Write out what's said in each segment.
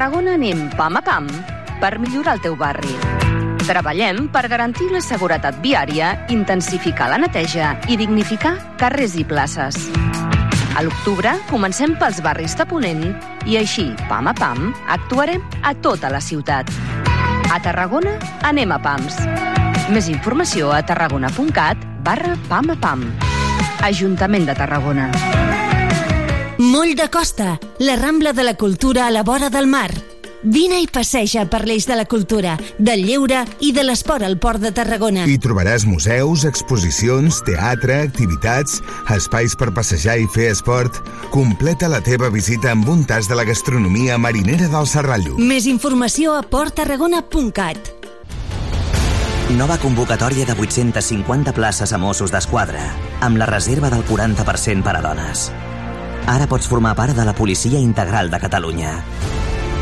Tarragona anem pam a pam per millorar el teu barri. Treballem per garantir la seguretat viària, intensificar la neteja i dignificar carrers i places. A l'octubre comencem pels barris de Ponent i així, pam a pam, actuarem a tota la ciutat. A Tarragona anem a PAMS. Més informació a tarragona.cat barra pam a pam. Ajuntament de Tarragona. Moll de Costa, la Rambla de la Cultura a la vora del mar. Vine i passeja per l'eix de la cultura, del lleure i de l'esport al Port de Tarragona. Hi trobaràs museus, exposicions, teatre, activitats, espais per passejar i fer esport. Completa la teva visita amb un tas de la gastronomia marinera del Serrallo. Més informació a porttarragona.cat. Nova convocatòria de 850 places a Mossos d'Esquadra, amb la reserva del 40% per a dones. Ara pots formar part de la Policia Integral de Catalunya.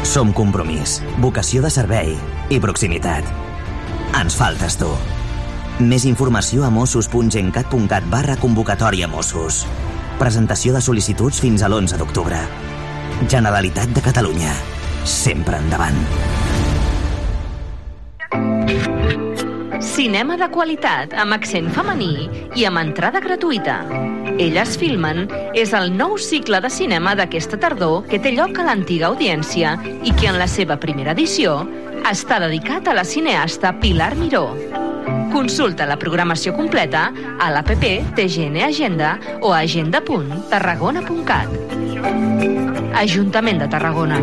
Som compromís, vocació de servei i proximitat. Ens faltes tu. Més informació a mossos.gencat.cat barra convocatòria Mossos. Presentació de sol·licituds fins a l'11 d'octubre. Generalitat de Catalunya. Sempre endavant. Cinema de qualitat amb accent femení i amb entrada gratuïta. Elles filmen és el nou cicle de cinema d'aquesta tardor que té lloc a l'antiga audiència i que en la seva primera edició està dedicat a la cineasta Pilar Miró. Consulta la programació completa a l'APP TGN Agenda o a agenda.tarragona.cat. Ajuntament de Tarragona.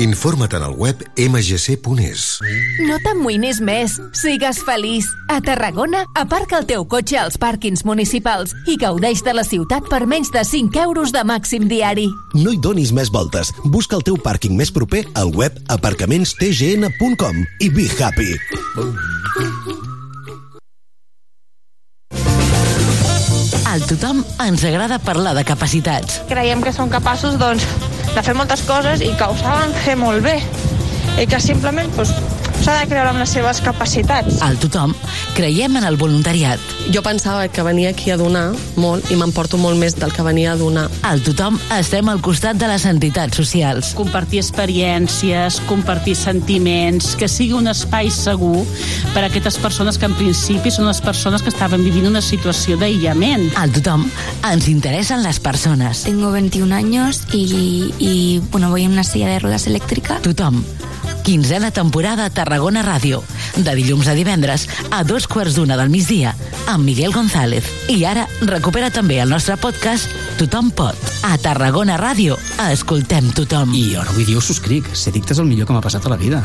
Informa't en el web mgc.es. No t'amoïnis més. Sigues feliç. A Tarragona, aparca el teu cotxe als pàrquings municipals i gaudeix de la ciutat per menys de 5 euros de màxim diari. No hi donis més voltes. Busca el teu pàrquing més proper al web aparcamentstgn.com i be happy. Al tothom ens agrada parlar de capacitats. Creiem que són capaços doncs, de fer moltes coses i que ho saben fer molt bé. I que simplement doncs, s'ha de creure amb les seves capacitats. Al tothom creiem en el voluntariat. Jo pensava que venia aquí a donar molt i m'emporto molt més del que venia a donar. Al tothom estem al costat de les entitats socials. Compartir experiències, compartir sentiments, que sigui un espai segur per a aquestes persones que en principi són les persones que estaven vivint una situació d'aïllament. Al tothom ens interessen les persones. Tengo 21 años y, y bueno, voy en una silla de ruedas eléctrica. Tothom. Quinzena temporada a Tarragona Ràdio. De dilluns a divendres a dos quarts d'una del migdia amb Miguel González. I ara recupera també el nostre podcast Tothom pot. A Tarragona Ràdio escoltem tothom. I jo no vull dir ho subscric. Ser dicte és el millor que m'ha passat a la vida.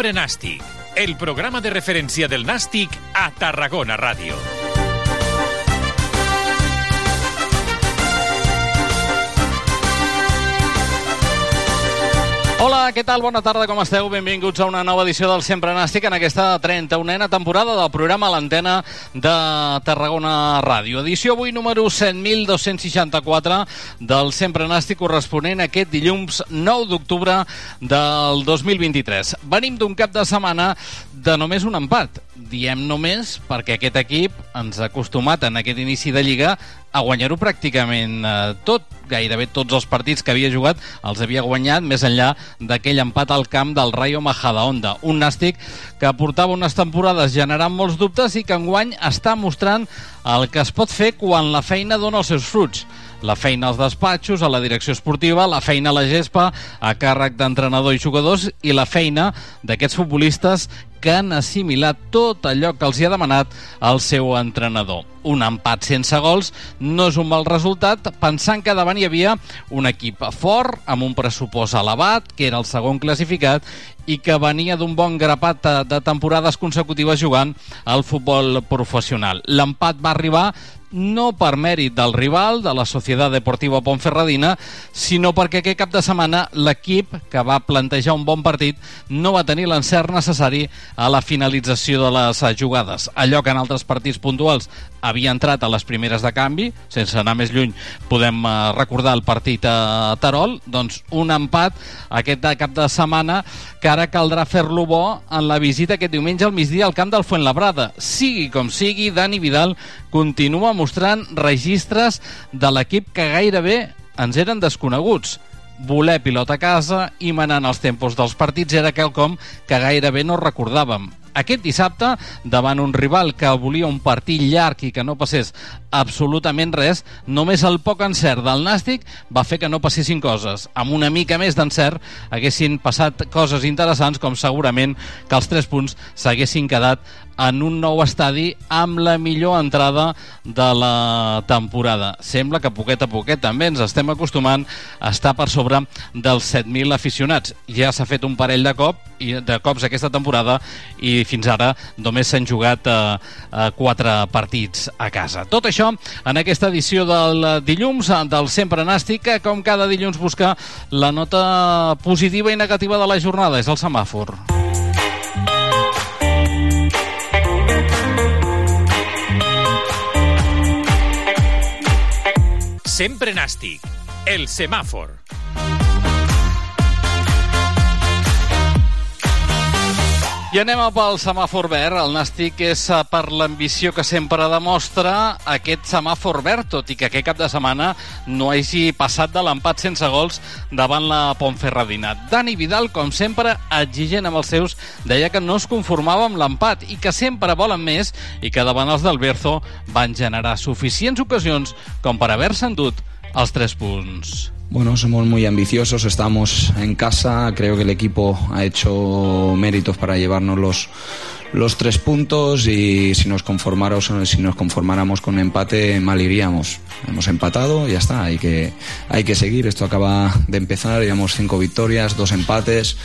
Sempre Nàstic, el programa de referència del Nàstic a Tarragona Ràdio. Hola, què tal? Bona tarda, com esteu? Benvinguts a una nova edició del Sempre Nàstic en aquesta 31a temporada del programa l'antena de Tarragona Ràdio. Edició avui número 100.264 del Sempre Nàstic corresponent a aquest dilluns 9 d'octubre del 2023. Venim d'un cap de setmana de només un empat. Diem només perquè aquest equip ens ha acostumat en aquest inici de Lliga a guanyar-ho pràcticament eh, tot. Gairebé tots els partits que havia jugat els havia guanyat, més enllà d'aquell empat al camp del Rayo Majadahonda. Un nàstic que portava unes temporades generant molts dubtes i que enguany està mostrant el que es pot fer quan la feina dona els seus fruits la feina als despatxos, a la direcció esportiva, la feina a la gespa, a càrrec d'entrenador i jugadors i la feina d'aquests futbolistes que han assimilat tot allò que els hi ha demanat el seu entrenador. Un empat sense gols no és un mal resultat, pensant que davant hi havia un equip fort, amb un pressupost elevat, que era el segon classificat, i que venia d'un bon grapat de temporades consecutives jugant al futbol professional. L'empat va arribar no per mèrit del rival, de la Societat Deportiva Ponferradina, sinó perquè aquest cap de setmana l'equip que va plantejar un bon partit no va tenir l'encert necessari a la finalització de les jugades. Allò que en altres partits puntuals havia entrat a les primeres de canvi, sense anar més lluny podem eh, recordar el partit a Tarol, doncs un empat aquest de cap de setmana que ara caldrà fer-lo bo en la visita aquest diumenge al migdia al camp del Fuentlabrada. Sigui com sigui, Dani Vidal continua mostrant registres de l'equip que gairebé ens eren desconeguts voler pilota a casa i manant els tempos dels partits era quelcom que gairebé no recordàvem aquest dissabte davant un rival que volia un partit llarg i que no passés absolutament res, només el poc encert del Nàstic va fer que no passessin coses. Amb una mica més d'encert haguessin passat coses interessants com segurament que els tres punts s'haguessin quedat en un nou estadi amb la millor entrada de la temporada. Sembla que poquet a poquet també ens estem acostumant a estar per sobre dels 7.000 aficionats. Ja s'ha fet un parell de, cop, i de cops aquesta temporada i fins ara només s'han jugat eh, eh, quatre partits a casa. Tot això en aquesta edició del dilluns del Sempre Nàstic, que com cada dilluns busca la nota positiva i negativa de la jornada. És el semàfor. Sempre Nàstic, el semàfor. I anem pel semàfor verd. El Nàstic és eh, per l'ambició que sempre demostra aquest semàfor verd, tot i que aquest cap de setmana no hagi passat de l'empat sense gols davant la Pontferradina. Dani Vidal, com sempre, exigent amb els seus, deia que no es conformava amb l'empat i que sempre volen més i que davant els del Berzo van generar suficients ocasions com per haver-se endut els tres punts. Bueno, somos muy ambiciosos, estamos en casa, creo que el equipo ha hecho méritos para llevarnos los, los tres puntos y si nos, si nos conformáramos con empate mal iríamos. Hemos empatado ya está, hay que, hay que seguir, esto acaba de empezar, llevamos cinco victorias, dos empates,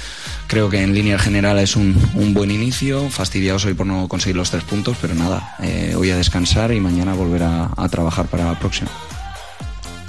creo que en línea general es un, un buen inicio, fastidiados hoy por no conseguir los tres puntos, pero nada, eh, hoy a descansar y mañana volver a trabajar para la próxima.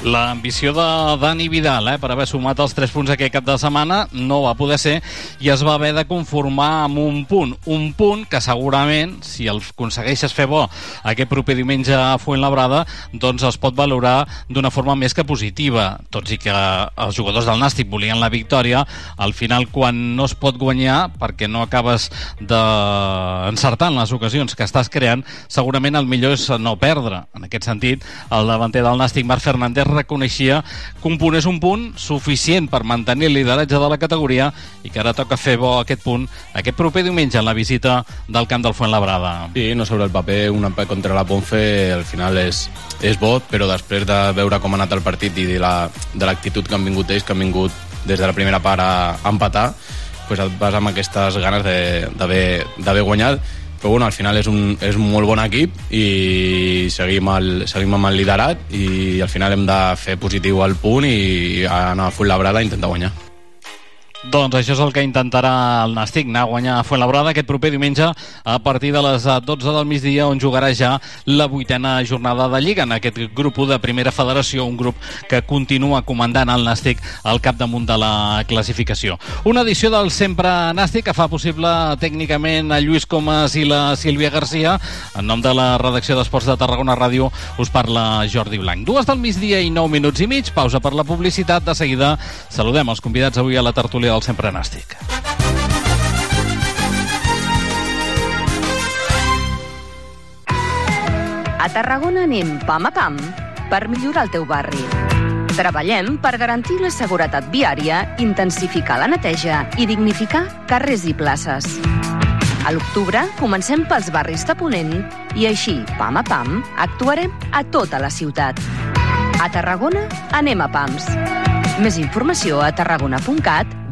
L'ambició de Dani Vidal eh, per haver sumat els 3 punts aquest cap de setmana no va poder ser i es va haver de conformar amb un punt. Un punt que segurament, si el aconsegueixes fer bo aquest proper diumenge a Fuentlabrada, doncs es pot valorar d'una forma més que positiva. Tots i que els jugadors del Nàstic volien la victòria, al final quan no es pot guanyar perquè no acabes d'encertar en les ocasions que estàs creant, segurament el millor és no perdre. En aquest sentit, el davanter del Nàstic, Marc Fernández, reconeixia que un punt suficient per mantenir el lideratge de la categoria i que ara toca fer bo aquest punt aquest proper diumenge en la visita del camp del Fuentlabrada. Sí, no sobre el paper, un empat contra la Ponfe al final és, és bo, però després de veure com ha anat el partit i de l'actitud la, que han vingut ells, que han vingut des de la primera part a empatar, pues et vas amb aquestes ganes d'haver guanyat però bueno, al final és un, és un molt bon equip i seguim, el, seguim amb el liderat i al final hem de fer positiu al punt i anar a Fuenlabrada i intentar guanyar. Doncs això és el que intentarà el Nàstic, anar a guanyar a Fuenlabrada aquest proper diumenge a partir de les 12 del migdia on jugarà ja la vuitena jornada de Lliga en aquest grup de primera federació, un grup que continua comandant el Nàstic al capdamunt de la classificació. Una edició del Sempre Nàstic que fa possible tècnicament a Lluís Comas i la Sílvia Garcia. En nom de la redacció d'Esports de Tarragona Ràdio us parla Jordi Blanc. Dues del migdia i nou minuts i mig, pausa per la publicitat. De seguida saludem els convidats avui a la tertúlia del Sempre Nàstic. A Tarragona anem pam a pam per millorar el teu barri. Treballem per garantir la seguretat viària, intensificar la neteja i dignificar carrers i places. A l'octubre comencem pels barris de Ponent i així, pam a pam, actuarem a tota la ciutat. A Tarragona anem a pams. Més informació a tarragona.cat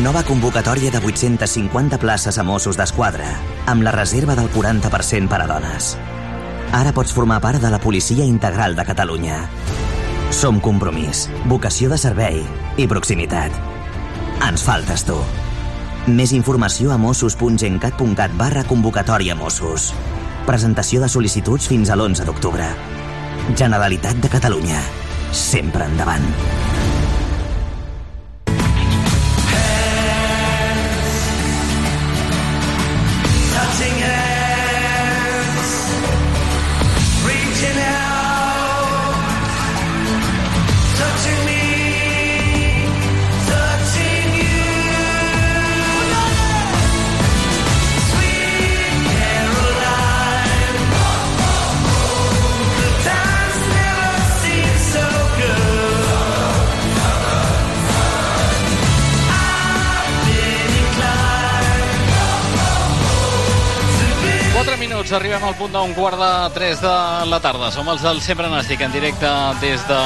Nova convocatòria de 850 places a Mossos d'Esquadra, amb la reserva del 40% per a dones. Ara pots formar part de la Policia Integral de Catalunya. Som compromís, vocació de servei i proximitat. Ens faltes tu. Més informació a mossos.gencat.cat barra convocatòria Mossos. Presentació de sol·licituds fins a l'11 d'octubre. Generalitat de Catalunya. Sempre endavant. Minuts, arribem al punt d'un quart de 3 de la tarda. Som els del Sempre Nàstic, en directe des de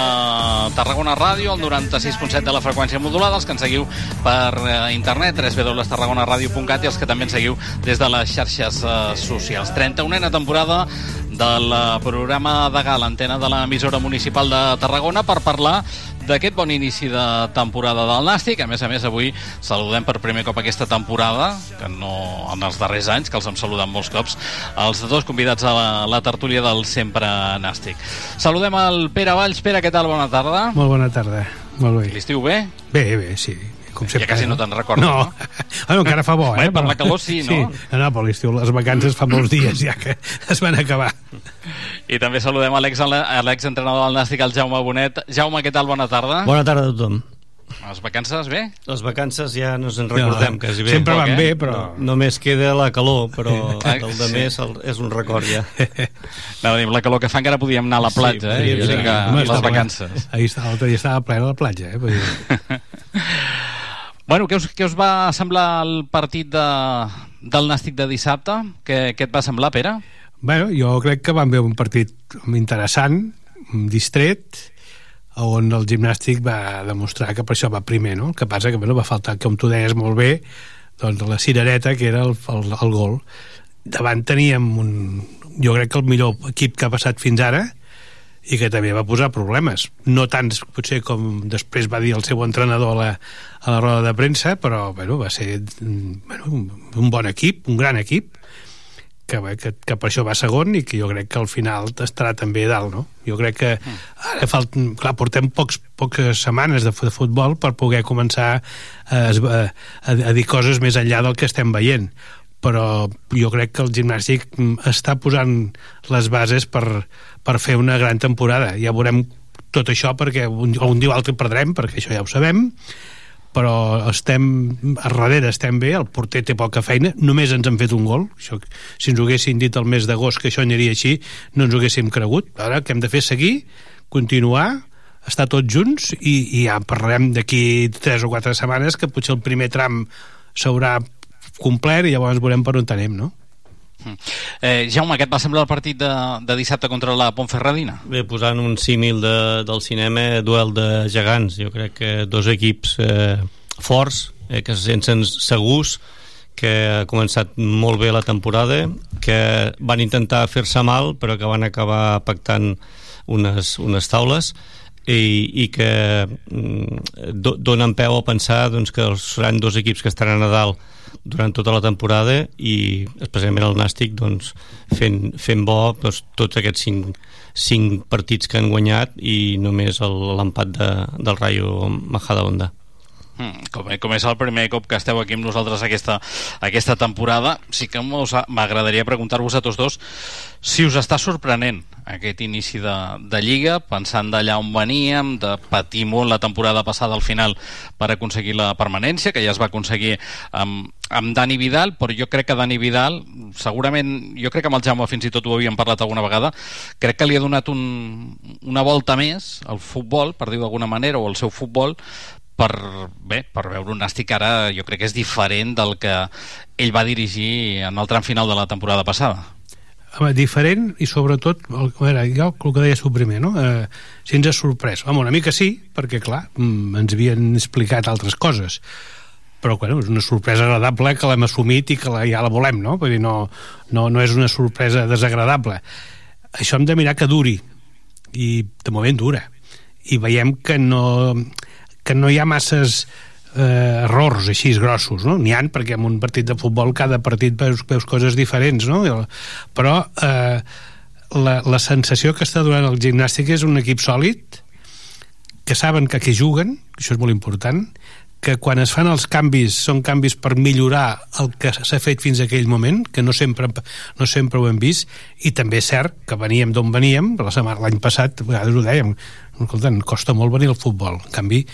Tarragona Ràdio, el 96.7 de la freqüència modulada, els que ens seguiu per eh, internet, www.tarragonaradio.cat i els que també ens seguiu des de les xarxes eh, socials. 31a temporada del eh, programa de gala, antena de l'emissora municipal de Tarragona, per parlar d'aquest bon inici de temporada del Nàstic. A més a més, avui saludem per primer cop aquesta temporada, que no en els darrers anys, que els hem saludat molts cops, els dos convidats a la, la tertúlia del Sempre Nàstic. Saludem el Pere Valls. Pere, què tal? Bona tarda. Molt bona tarda, molt bé. L'estiu bé? Bé, bé, sí. Com sempre, Ja quasi no te'n recordes, no? no? Ah, no, encara fa bo, eh? Bé, per la calor sí, no? Sí, no, no, per l'estiu les vacances fa molts dies ja que es van acabar. I també saludem a l'ex- a l'exentrenador del Nàstic, el Jaume Bonet. Jaume, què tal? Bona tarda. Bona tarda a tothom. Les vacances bé? Les vacances ja no ens en recordem No, quasi bé. sempre van Poc, bé, però- No, només queda la calor, però Ah, el de sí. més és un record ja. Amb la calor que fa encara podíem anar a la platja, eh? podríem I ser. vinga, Home, les vacances. Ahir estava, estava plena la platja, eh? Bueno, què us, què us va semblar el partit de, del Nàstic de dissabte? Què, què et va semblar, Pere? bueno, jo crec que vam veure un partit interessant, distret, on el gimnàstic va demostrar que per això va primer, no? El que passa que bueno, va faltar, com tu deies molt bé, doncs la cirereta, que era el, el, el gol. Davant teníem un, jo crec que el millor equip que ha passat fins ara, i que també va posar problemes. No tants, potser, com després va dir el seu entrenador a la, a la roda de premsa, però bueno, va ser mm, bueno, un, bon equip, un gran equip, que, que, que per això va segon i que jo crec que al final estarà també a dalt, no? Jo crec que ara falten, clar, portem pocs, poques setmanes de, fu- de futbol per poder començar a, a, a dir coses més enllà del que estem veient però jo crec que el gimnàstic mm, està posant les bases per, per fer una gran temporada. Ja veurem tot això perquè un, un dia o altre perdrem, perquè això ja ho sabem, però estem a darrere estem bé, el porter té poca feina, només ens han fet un gol. Això, si ens ho haguessin dit el mes d'agost que això aniria així, no ens ho haguéssim cregut. Ara que hem de fer seguir, continuar, estar tots junts i, i ja parlarem d'aquí tres o quatre setmanes que potser el primer tram s'haurà complert i llavors veurem per on anem, no? Eh, Jaume, què et va semblar el partit de, de dissabte contra la Pontferradina? Bé, posant un símil de, del cinema, duel de gegants. Jo crec que dos equips eh, forts, eh, que se senten segurs, que ha començat molt bé la temporada, que van intentar fer-se mal, però que van acabar pactant unes, unes taules i, i que mm, do, donen peu a pensar doncs, que seran dos equips que estaran a dalt durant tota la temporada i especialment el Nàstic doncs, fent, fent bo doncs, tots aquests cinc, cinc partits que han guanyat i només l'empat de, del Rayo Majadahonda. Mm, com, com és el primer cop que esteu aquí amb nosaltres aquesta, aquesta temporada, sí que m'agradaria preguntar-vos a tots dos si us està sorprenent aquest inici de, de Lliga, pensant d'allà on veníem, de patir molt la temporada passada al final per aconseguir la permanència, que ja es va aconseguir amb, amb Dani Vidal, però jo crec que Dani Vidal, segurament, jo crec que amb el Jaume fins i tot ho havíem parlat alguna vegada, crec que li ha donat un, una volta més al futbol, per dir d'alguna manera, o al seu futbol, per, bé, per veure un Nàstic ara jo crec que és diferent del que ell va dirigir en el tram final de la temporada passada. Home, diferent i sobretot, el, a veure, jo el que deia tu primer, no? Eh, si ens ha sorprès. Home, una mica sí, perquè clar, mm, ens havien explicat altres coses però bueno, és una sorpresa agradable que l'hem assumit i que la, ja la volem, no? Vull dir, no, no, no és una sorpresa desagradable. Això hem de mirar que duri, i de moment dura. I veiem que no, que no hi ha masses eh, errors així grossos, no? N'hi han, perquè en un partit de futbol cada partit veus, veus coses diferents, no? Però eh, la, la sensació que està donant el gimnàstic és un equip sòlid, que saben que aquí juguen, això és molt important, que quan es fan els canvis són canvis per millorar el que s'ha fet fins a aquell moment, que no sempre, no sempre ho hem vist, i també és cert que veníem d'on veníem, l'any passat, a vegades ho dèiem, escolta, costa molt venir al futbol, en canvi,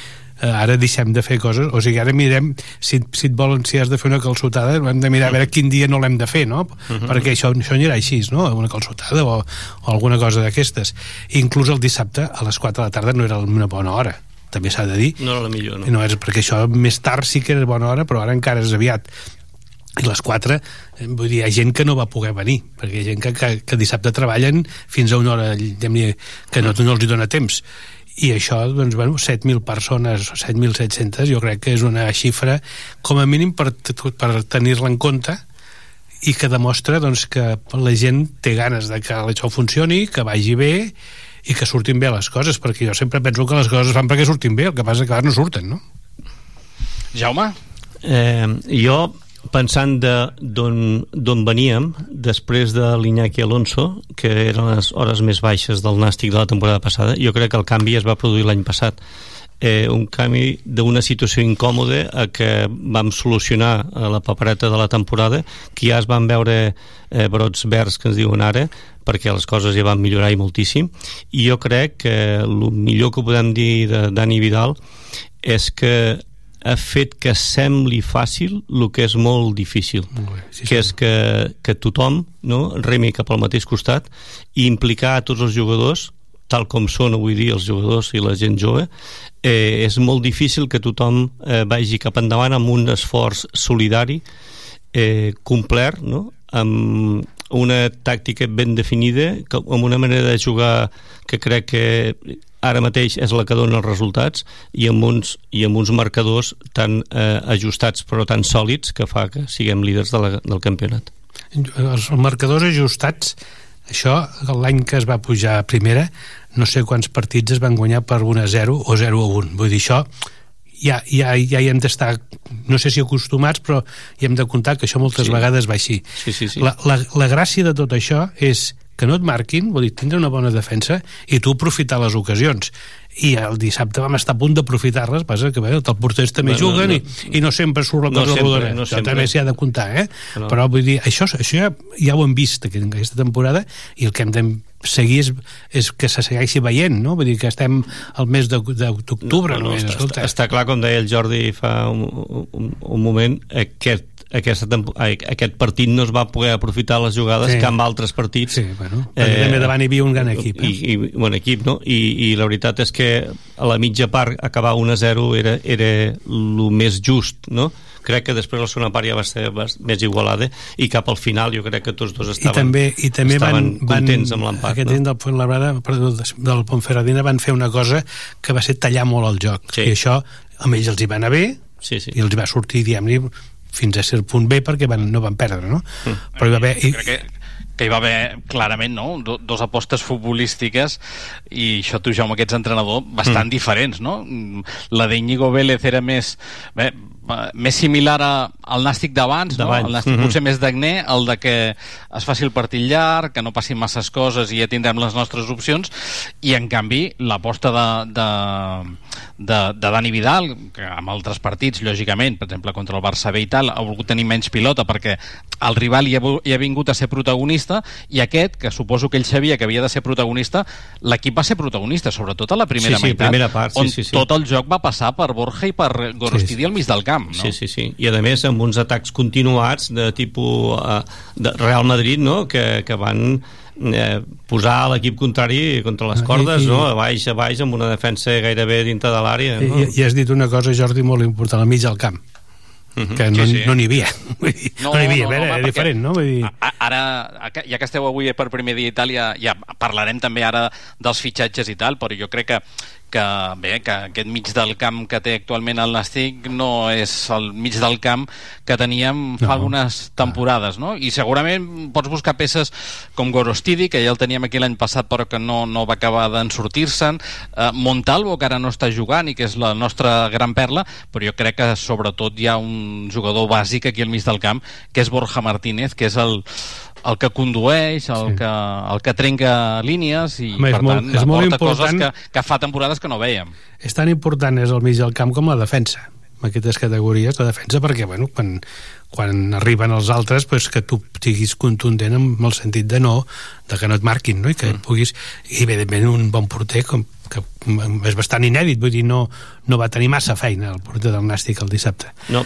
ara deixem de fer coses, o sigui, ara mirem, si, si et volen, si has de fer una calçotada, hem de mirar a veure quin dia no l'hem de fer, no? Mhm. Perquè això, això anirà així, no? Una calçotada o, o alguna cosa d'aquestes. Inclús el dissabte, a les 4 de la tarda, no era una bona hora també s'ha de dir. No era la millor, no. no és perquè això més tard sí que era bona hora, però ara encara és aviat. I les 4, eh, vull dir, hi ha gent que no va poder venir, perquè hi ha gent que, que, que dissabte treballen fins a una hora que no, no els hi dona temps. I això, doncs, bueno, 7.000 persones o 7.700, jo crec que és una xifra com a mínim per, per tenir-la en compte i que demostra doncs, que la gent té ganes de que això funcioni, que vagi bé i que surtin bé les coses, perquè jo sempre penso que les coses es fan perquè surtin bé, el que passa és que ara no surten, no? Jaume? Eh, jo, pensant de- d'on d'on veníem, després de l'Iñaki Alonso, que eren les hores més baixes del Nàstic de la temporada passada, jo crec que el canvi es va produir l'any passat. Eh, un canvi d'una situació incòmoda a que vam solucionar a la papereta de la temporada, que ja es van veure eh, brots verds que ens diuen ara, perquè les coses ja van millorar i moltíssim, i jo crec que el millor que podem dir de Dani Vidal és que ha fet que sembli fàcil el que és molt difícil sí, que és que, que tothom no, remi cap al mateix costat i implicar a tots els jugadors tal com són avui dia els jugadors i la gent jove eh, és molt difícil que tothom eh, vagi cap endavant amb un esforç solidari eh, complet no? amb una tàctica ben definida amb una manera de jugar que crec que ara mateix és la que dona els resultats i amb uns, i amb uns marcadors tan eh, ajustats però tan sòlids que fa que siguem líders de la, del campionat els marcadors ajustats això, l'any que es va pujar a primera no sé quants partits es van guanyar per 1 a 0 o 0 a 1 vull dir, això ja, ja, ja hi hem d'estar no sé si acostumats però hi hem de comptar que això moltes Sí. vegades va així sí, sí, sí. la, la, la gràcia de tot això és que no et marquin, vol dir, tindre una bona defensa i tu aprofitar les ocasions i el dissabte vam estar a punt d'aprofitar-les passa que bé, els porters també Bueno, juguen no- i, i no sempre surt la no cosa sempre, rodona no sempre. també s'hi ha de comptar eh? No. però vull dir, això, això ja, ja ho hem vist aquest- aquesta temporada i el que hem de seguir és, és que se segueixi veient no? vull dir que estem al mes d'octubre no, no, només, està, escolta. està, està clar, com deia el Jordi fa un, un, un moment, aquest, aquesta aquest partit no es va poder aprofitar les jugades Sí. que amb altres partits Sí, bueno, perquè també davant hi havia un gran equip, eh? i, i, bon equip no? I, i la veritat és que a la mitja part acabar 1-0 era, era el més just no? crec que després la segona part ja va ser més igualada i cap al final jo crec que tots dos i estaven, també, i també van, estaven van, contents amb l'empat aquest no? del Fuenlabrada perdó, del van fer una cosa que va ser tallar molt el joc Sí. i això amb ells els hi va anar bé sí, sí. i els va sortir diguem-ne fins a cert punt bé perquè van, no van perdre no? Mm. però hi va haver i, crec que, que hi va haver clarament no? Do, dos apostes futbolístiques i això tu, Jaume, que ets entrenador bastant Mm. diferents no? Mm, la d'Iñigo Vélez era més bé, més similar a, al nàstic d'abans, no? El nàstic Mhm. potser més d'agné, el de que es faci el partit llarg, que no passin masses coses i ja tindrem les nostres opcions, i en canvi l'aposta de, de, de, de Dani Vidal, que amb altres partits, lògicament, per exemple contra el Barça B i tal, ha volgut tenir menys pilota perquè el rival hi ha, hi ha vingut a ser protagonista i aquest, que suposo que ell sabia que havia de ser protagonista, l'equip va ser protagonista, sobretot a la primera Sí, sí, meitat, primera part, sí, on sí, sí. tot el joc va passar per Borja i per Gorostidi al mig del camp. No? Sí, sí, sí. I a més amb uns atacs continuats de tipus uh, de Real Madrid, no?, que, que van eh, posar l'equip contrari contra les I- cordes, i- no?, a baix a baix amb una defensa gairebé dintre de l'àrea. I, No? i, I has dit una cosa, Jordi, molt important, al mig del camp. que no, Sí, sí. no n'hi havia. Vull dir, no, n'hi havia, a veure, home, era perquè diferent, no? Vull dir... a- Ara, ja que esteu avui per primer dia a Itàlia, ja parlarem també ara dels fitxatges i tal, però jo crec que, que bé, que aquest mig del camp que té actualment el Nàstic no és el mig del camp que teníem fa No. algunes temporades, no? I segurament pots buscar peces com Gorostidi, que ja el teníem aquí l'any passat però que no, no va acabar d'en sortir-se'n, eh, Montalvo, que ara no està jugant i que és la nostra gran perla, però jo crec que sobretot hi ha un jugador bàsic aquí al mig del camp, que és Borja Martínez, que és el, el que condueix, el, Sí. que, el que trenca línies i Home, és per molt- tant és molt aporta coses important- que, que fa temporades que no veiem. és tan important és el mig del camp com la defensa en aquestes categories, la defensa perquè bueno, quan, quan arriben els altres pues, que tu siguis contundent amb el sentit de no, de que no et marquin no? i que mm. puguis, i evidentment un bon porter com, que és bastant inèdit vull dir, no, no va tenir massa feina el porter del Nàstic el dissabte No,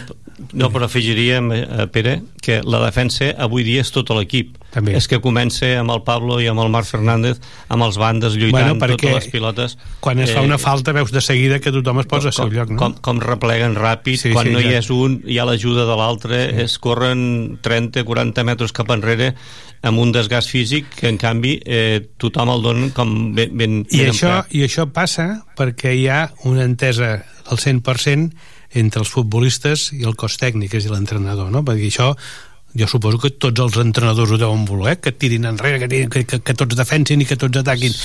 no però afegiríem, eh, Pere, que la defensa avui dia és tot l'equip. També. És que comença amb el Pablo i amb el Marc Fernández, amb els bandes lluitant Bueno, totes les pilotes. quan es fa una falta veus de seguida que tothom es posa al seu com, lloc no? com, com repleguen ràpid, Sí, quan sí, no hi exacte. és un, hi ha l'ajuda de l'altre, sí. es corren 30-40 metres cap enrere amb un desgast físic que en canvi eh, tothom el dona com ben, ben, I ben això, emprat. I això passa perquè hi ha una entesa al 100% entre els futbolistes i el cos tècnic, és a dir, l'entrenador, no? Perquè això jo suposo que tots els entrenadors ho deuen voler, que tirin enrere, que, tirin, que, que, que tots defensin i que tots ataquin.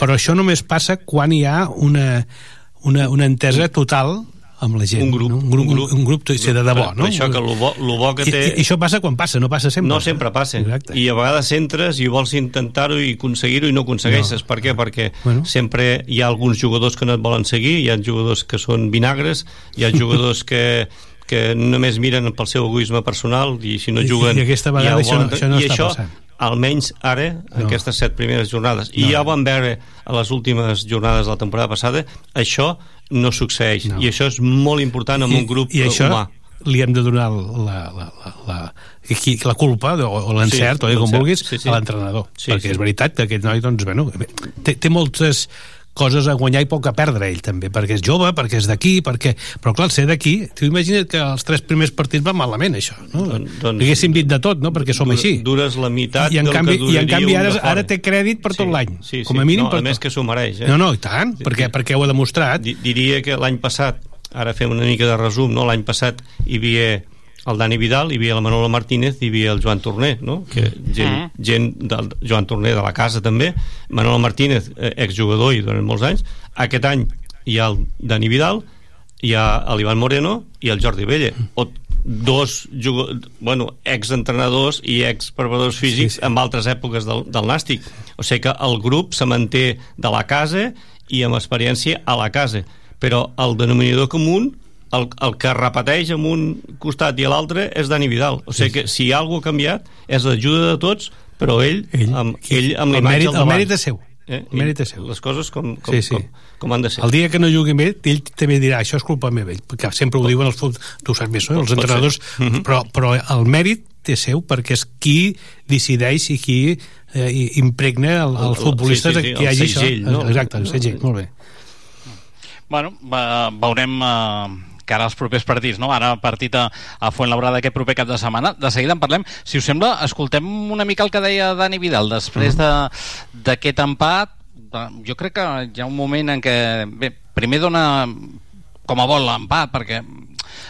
Però això només passa quan hi ha una, una, una entesa total amb la gent. Un grup, no? un grup, un grup, un grup sí, de debò, Per- no? per això que lo bo, lo bo que I, té... i, I això passa quan passa, no passa sempre. No sempre passa. Exacte. I a vegades entres i vols intentar-ho i aconseguir-ho i no aconsegueixes. No. Per què? Perquè Bueno. sempre hi ha alguns jugadors que no et volen seguir, hi ha jugadors que són vinagres, hi ha jugadors que que només miren pel seu egoisme personal i si no I- juguen i aquesta ja vegada ho això no- això no i està això passant. almenys ara, en No. aquestes set primeres jornades i No. ja ho vam veure a les últimes jornades de la temporada passada això no succeeix No. i això és molt important en I, un grup i això humà li hem de donar la, la, la, la, la culpa o, o l'encert, Sí, o com vulguis, sí, sí. a l'entrenador. Sí, perquè sí. és veritat que aquest noi, doncs, bueno, té, té moltes coses a guanyar i poc a perdre ell també, perquè és jove, perquè és d'aquí perquè... però clar, ser d'aquí tu imagina't que els tres primers partits van malament això no? Don- doncs- haguéssim dit de tot, no? perquè som Dura- així Dures la meitat i en del canvi, que i en canvi ara, ara té crèdit per tot l'any sí, sí. com a mínim no, per a més tot. que s'ho mereix eh? no, no, i tant, Sí, perquè, sí. perquè ho ha demostrat Di- diria que l'any passat ara fem una mica de resum no? l'any passat hi havia el Dani Vidal, hi havia la Manolo Martínez i hi havia el Joan Torner no? que gent, gent del Joan Torner de la casa també, Manolo Martínez eh, exjugador i durant molts anys. Aquest any hi ha el Dani Vidal hi ha l'Ivan Moreno i el Jordi Vella o dos bueno, exentrenadors i expreparadors físics sí, sí. en altres èpoques del, del Nàstic. O sigui que el grup se manté de la casa i amb experiència a la casa. Però el denominador comú el, el que repeteix en un costat i a l'altre és Dani Vidal o sigui que si alguna cosa ha canviat és l'ajuda de tots però ell, ell, amb, ell amb el mèrit, al el mèrit és seu Eh? el mèrit és seu les coses com, com, Sí, sí. com, com han de ser El dia que no jugui bé, ell també dirà això és culpa meva, ell, perquè sempre ho diuen els fut... tu ho saps més, no? els entrenadors, ser. Mhm. però, però el mèrit té seu perquè és qui decideix i qui eh, impregna el, El- el- futbolistes sí, sí, sí, que hi el hagi segell, això. no? Exacte, el segell, molt bé. Bueno, va, veurem eh, cara als propers partits, no? Ara partit a, a Fuentlabrada aquest proper cap de setmana. De seguida en parlem. Si us sembla, escoltem una mica el que deia Dani Vidal després de d'aquest empat. Eh, Jo crec que hi ha un moment en què... Bé, primer dona com a vol l'empat, perquè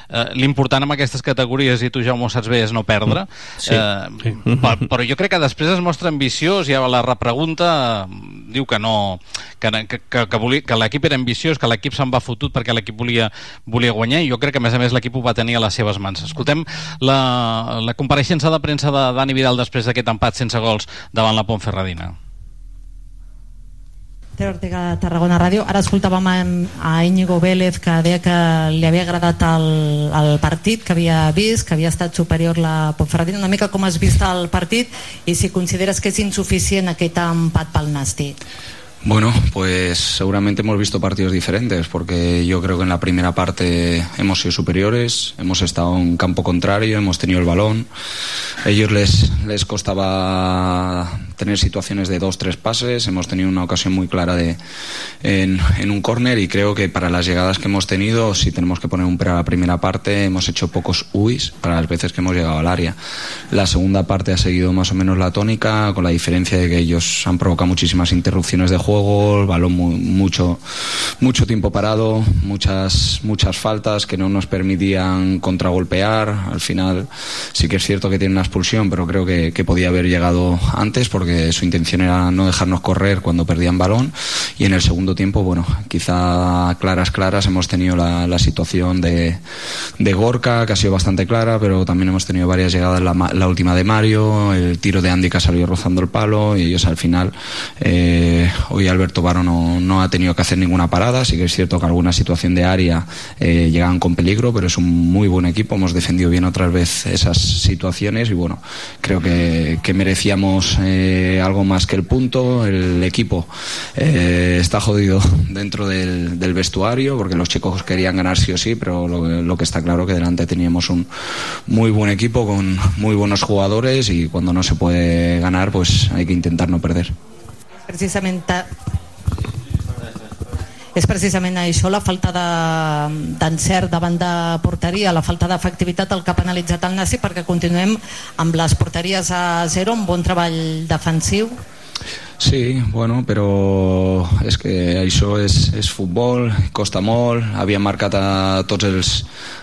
eh, l'important en aquestes categories, i tu ja ho saps bé, és no perdre. Sí, eh, sí. Però, però jo crec que després es mostra ambiciós, ja la repregunta eh, diu que no que, que, que, que, volia, que l'equip era ambiciós, que l'equip se'n va fotut perquè l'equip volia, volia guanyar i jo crec que a més a més l'equip ho va tenir a les seves mans. Escoltem la, la compareixença de premsa de Dani Vidal després d'aquest empat sense gols davant la Pontferradina. Ter Ortega, de Tarragona Ràdio. Ara escoltàvem a, Íñigo Vélez que deia que li havia agradat el, el partit que havia vist, que havia estat superior la Pontferradina. Una mica com has vist el partit i si consideres que és insuficient aquest empat pel Nàstic. Bueno, pues seguramente hemos visto partidos diferentes, porque yo creo que en la primera parte hemos sido superiores, hemos estado en campo contrario, hemos tenido el balón. A ellos les, les costaba tener situaciones de dos, tres pases, hemos tenido una ocasión muy clara de, en, un córner y creo que para las llegadas que hemos tenido, si tenemos que poner un pero a la primera parte, hemos hecho pocos UIs para las veces que hemos llegado al área. La segunda parte ha seguido más o menos la tónica, con la diferencia de que ellos han provocado muchísimas interrupciones de juego, el balón mu- mucho, mucho tiempo parado, muchas, muchas faltas que no nos permitían contragolpear. Al final sí que es cierto que tiene una expulsión, pero creo que, que podía haber llegado antes porque su intención era no dejarnos correr cuando perdían balón. Y en el segundo tiempo, bueno, quizá claras, claras hemos tenido la, situación de, de Gorka, que ha sido bastante clara, pero también hemos tenido varias llegadas, la, la última de Mario, el tiro de Andy que ha salido rozando el palo y ellos al final, eh, hoy Alberto Baro no, no ha tenido que hacer ninguna parada, sí que es cierto que alguna situación de área eh, llegaban con peligro, pero es un muy buen equipo, hemos defendido bien otra vez esas situaciones y bueno, creo que, que merecíamos eh, algo más que el punto, el equipo eh, está jodido dentro del, vestuario porque los chicos querían ganar sí o sí, pero lo, lo que está claro que delante teníamos un muy buen equipo con muy buenos jugadores y cuando no se puede ganar pues hay que intentar no perder. Precisament ta- és precisament això, la falta de- d'encert davant de porteria, la falta d'efectivitat el que ha penalitzat el Nasi perquè continuem amb les porteries a zero, un bon treball defensiu. Sí, bueno, però és que això és, és futbol, costa molt, havia marcat a tots els,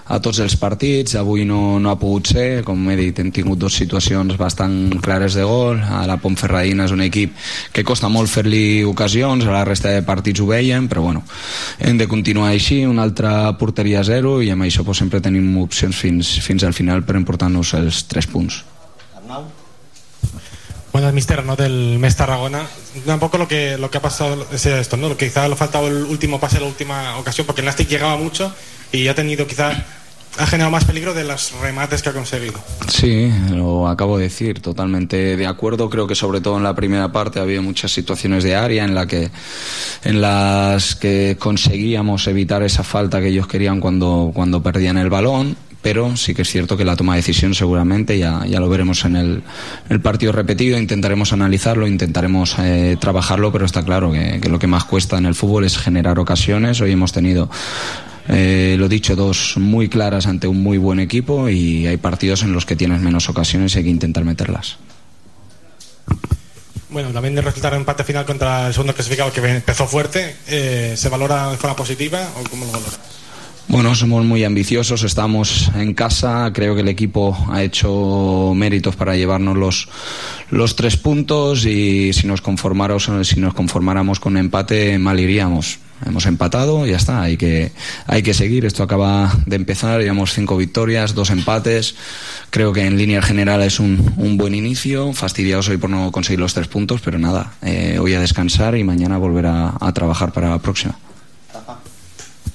a tots els partits, avui no, no ha pogut ser, com he dit, hem tingut dues situacions bastant clares de gol, a la Pontferradina és un equip que costa molt fer-li ocasions, a la resta de partits ho veiem, però bueno, hem de continuar així, una altra porteria a zero i amb això pues, sempre tenim opcions fins, fins al final per emportar-nos els tres punts. Bueno, mister, ¿no? Del mes Tarragona. Un poco lo que, lo que ha pasado es esto, ¿no? Lo que quizá le ha faltado el último pase, la última ocasión, porque el Nastic llegaba mucho y ha tenido quizá, ha generado más peligro de los remates que ha conseguido. Sí, lo acabo de decir, totalmente de acuerdo. Creo que sobre todo en la primera parte había muchas situaciones de área en la que en las que conseguíamos evitar esa falta que ellos querían cuando cuando perdían el balón. Pero sí que es cierto que la toma de decisión seguramente ya, ya lo veremos en el, partido repetido, intentaremos analizarlo, intentaremos eh, trabajarlo, pero está claro que, que lo que más cuesta en el fútbol es generar ocasiones. Hoy hemos tenido eh, lo dicho, dos muy claras ante un muy buen equipo y hay partidos en los que tienes menos ocasiones y hay que intentar meterlas. Bueno, también el resultado de empate final contra el segundo clasificado que empezó fuerte, eh, ¿se valora de forma positiva o cómo lo valora? Bueno, somos muy ambiciosos, estamos en casa, creo que el equipo ha hecho méritos para llevarnos los, los tres puntos y si nos, si nos conformáramos con empate mal iríamos. Hemos empatado, ya está, hay que, hay que seguir, esto acaba de empezar, llevamos cinco victorias, dos empates, creo que en línea general es un, un buen inicio, fastidiados hoy por no conseguir los tres puntos, pero nada, eh, hoy a descansar y mañana volver a trabajar para la próxima.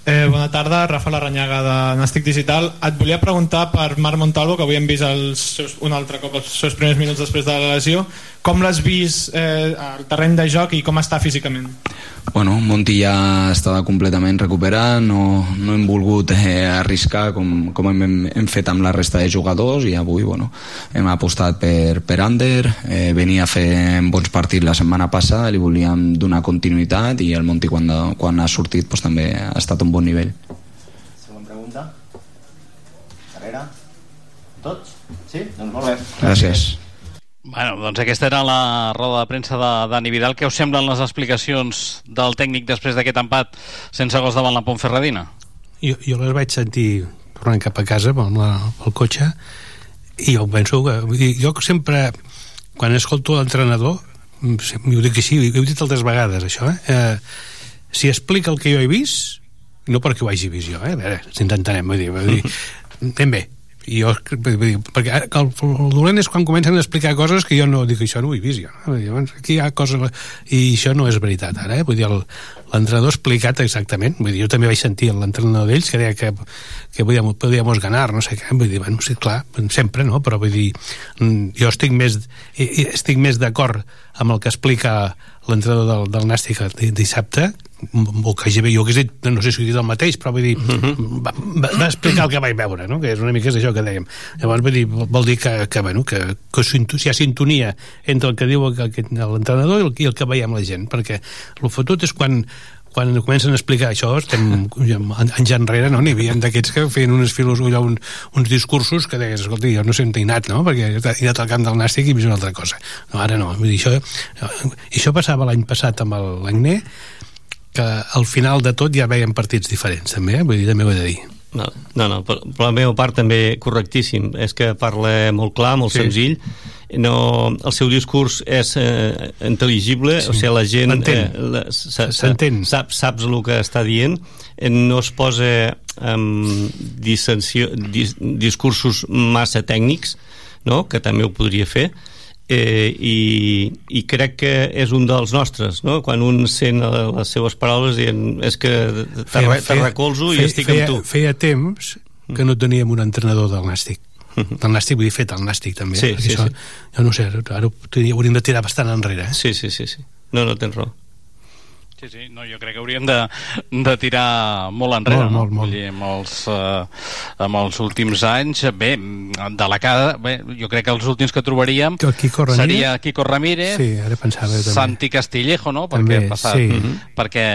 Eh, bona tarda, Rafa Larranyaga de Nàstic Digital. Et volia preguntar per Marc Montalvo, que avui hem vist els seus, un altre cop els seus primers minuts després de la lesió. Com l'has vist eh, al terreny de joc i com està físicament? Bueno, Monti ja estava completament recuperat, no, no hem volgut eh, arriscar com, com hem, hem fet amb la resta de jugadors i avui bueno, hem apostat per, per Ander, eh, venia a fer bons partits la setmana passada, li volíem donar continuïtat i el Monti quan, quan ha sortit pues, també ha estat un bon nivell. Següent pregunta. Carrera. Tots? Sí? Doncs molt bé. Gràcies. Bueno, doncs aquesta era la roda de premsa de Dani Vidal. Què us semblen les explicacions del tècnic després d'aquest empat sense gols davant la Pontferradina? Jo, jo les vaig sentir tornant cap a casa amb la, el cotxe i jo penso que vull dir, jo sempre quan escolto l'entrenador mm, ho dic així, ho he dit altres vegades això, eh? eh si explica el que jo he vist no perquè ho hagi vist jo, eh? a veure, si ens entenem vull dir, vull dir anem bé i jo, perquè el, el dolent és quan comencen a explicar coses que jo no dic això no ho he vist jo no? Llavors, aquí hi ha coses i això no és veritat ara, eh? vull dir, l'entrenador ha explicat exactament, vull dir, jo també vaig sentir l'entrenador d'ells que deia que, que podíamos, podíamos ganar, no sé què, vull dir, bueno, sí, clar, sempre, no? però vull dir mm, jo estic més estic més d'acord amb el que explica l'entrenador del, del Nàstic di- dissabte o que hagi, jo hagués dit, no sé si he dit el mateix però vull dir, va, va, va explicar el que vaig veure, no? que és una mica és això que dèiem llavors vull dir, vol dir que, que, bueno, que, que sinto- hi ha sintonia entre el que diu l'entrenador i el, i el que veiem la gent perquè el fotut és quan quan comencen a explicar això, estem anys enrere, no? N'hi havia d'aquests que feien unes filos, allò, un, uns discursos que deies, escolta, jo no sé on he anat, no? Perquè he anat al camp del Nàstic i he vist una altra cosa. No, ara no. Vull dir, això, això passava l'any passat amb l'Agné, que al final de tot ja veiem partits diferents, també, eh? vull dir, també ho he de dir. No, no, no per, per la meva part també correctíssim. És que parla molt clar, molt Sí. senzill. No, el seu discurs és eh, intel·ligible, Sí. o sigui, la gent L'entén. eh, sa- S'entén. sap, saps el que està dient, eh, no es posa dissensió, dis, discursos massa tècnics, no? que també ho podria fer, eh, i, i crec que és un dels nostres no? quan un sent eh, les seves paraules dient és que te, re, te recolzo i feia, estic feia, amb tu Feia temps que no teníem un entrenador del Nàstic. Del Nàstic, vull dir, fet el Nàstic, també. Sí, perquè sí, això, sí. Jo no sé, ara ho hauríem de tirar bastant enrere. Eh? Sí, sí, sí, sí. No, no, tens raó. Sí, sí, no, jo crec que hauríem de, de tirar molt enrere, Molt, no? molt, molt. Dir, amb els, eh, amb els últims anys, bé, de la cada, bé, jo crec que els últims que trobaríem Quico Ramírez. seria Quico Ramírez, Sí, ara pensava també. Santi Castillejo, no? Perquè, També, passat, sí. perquè,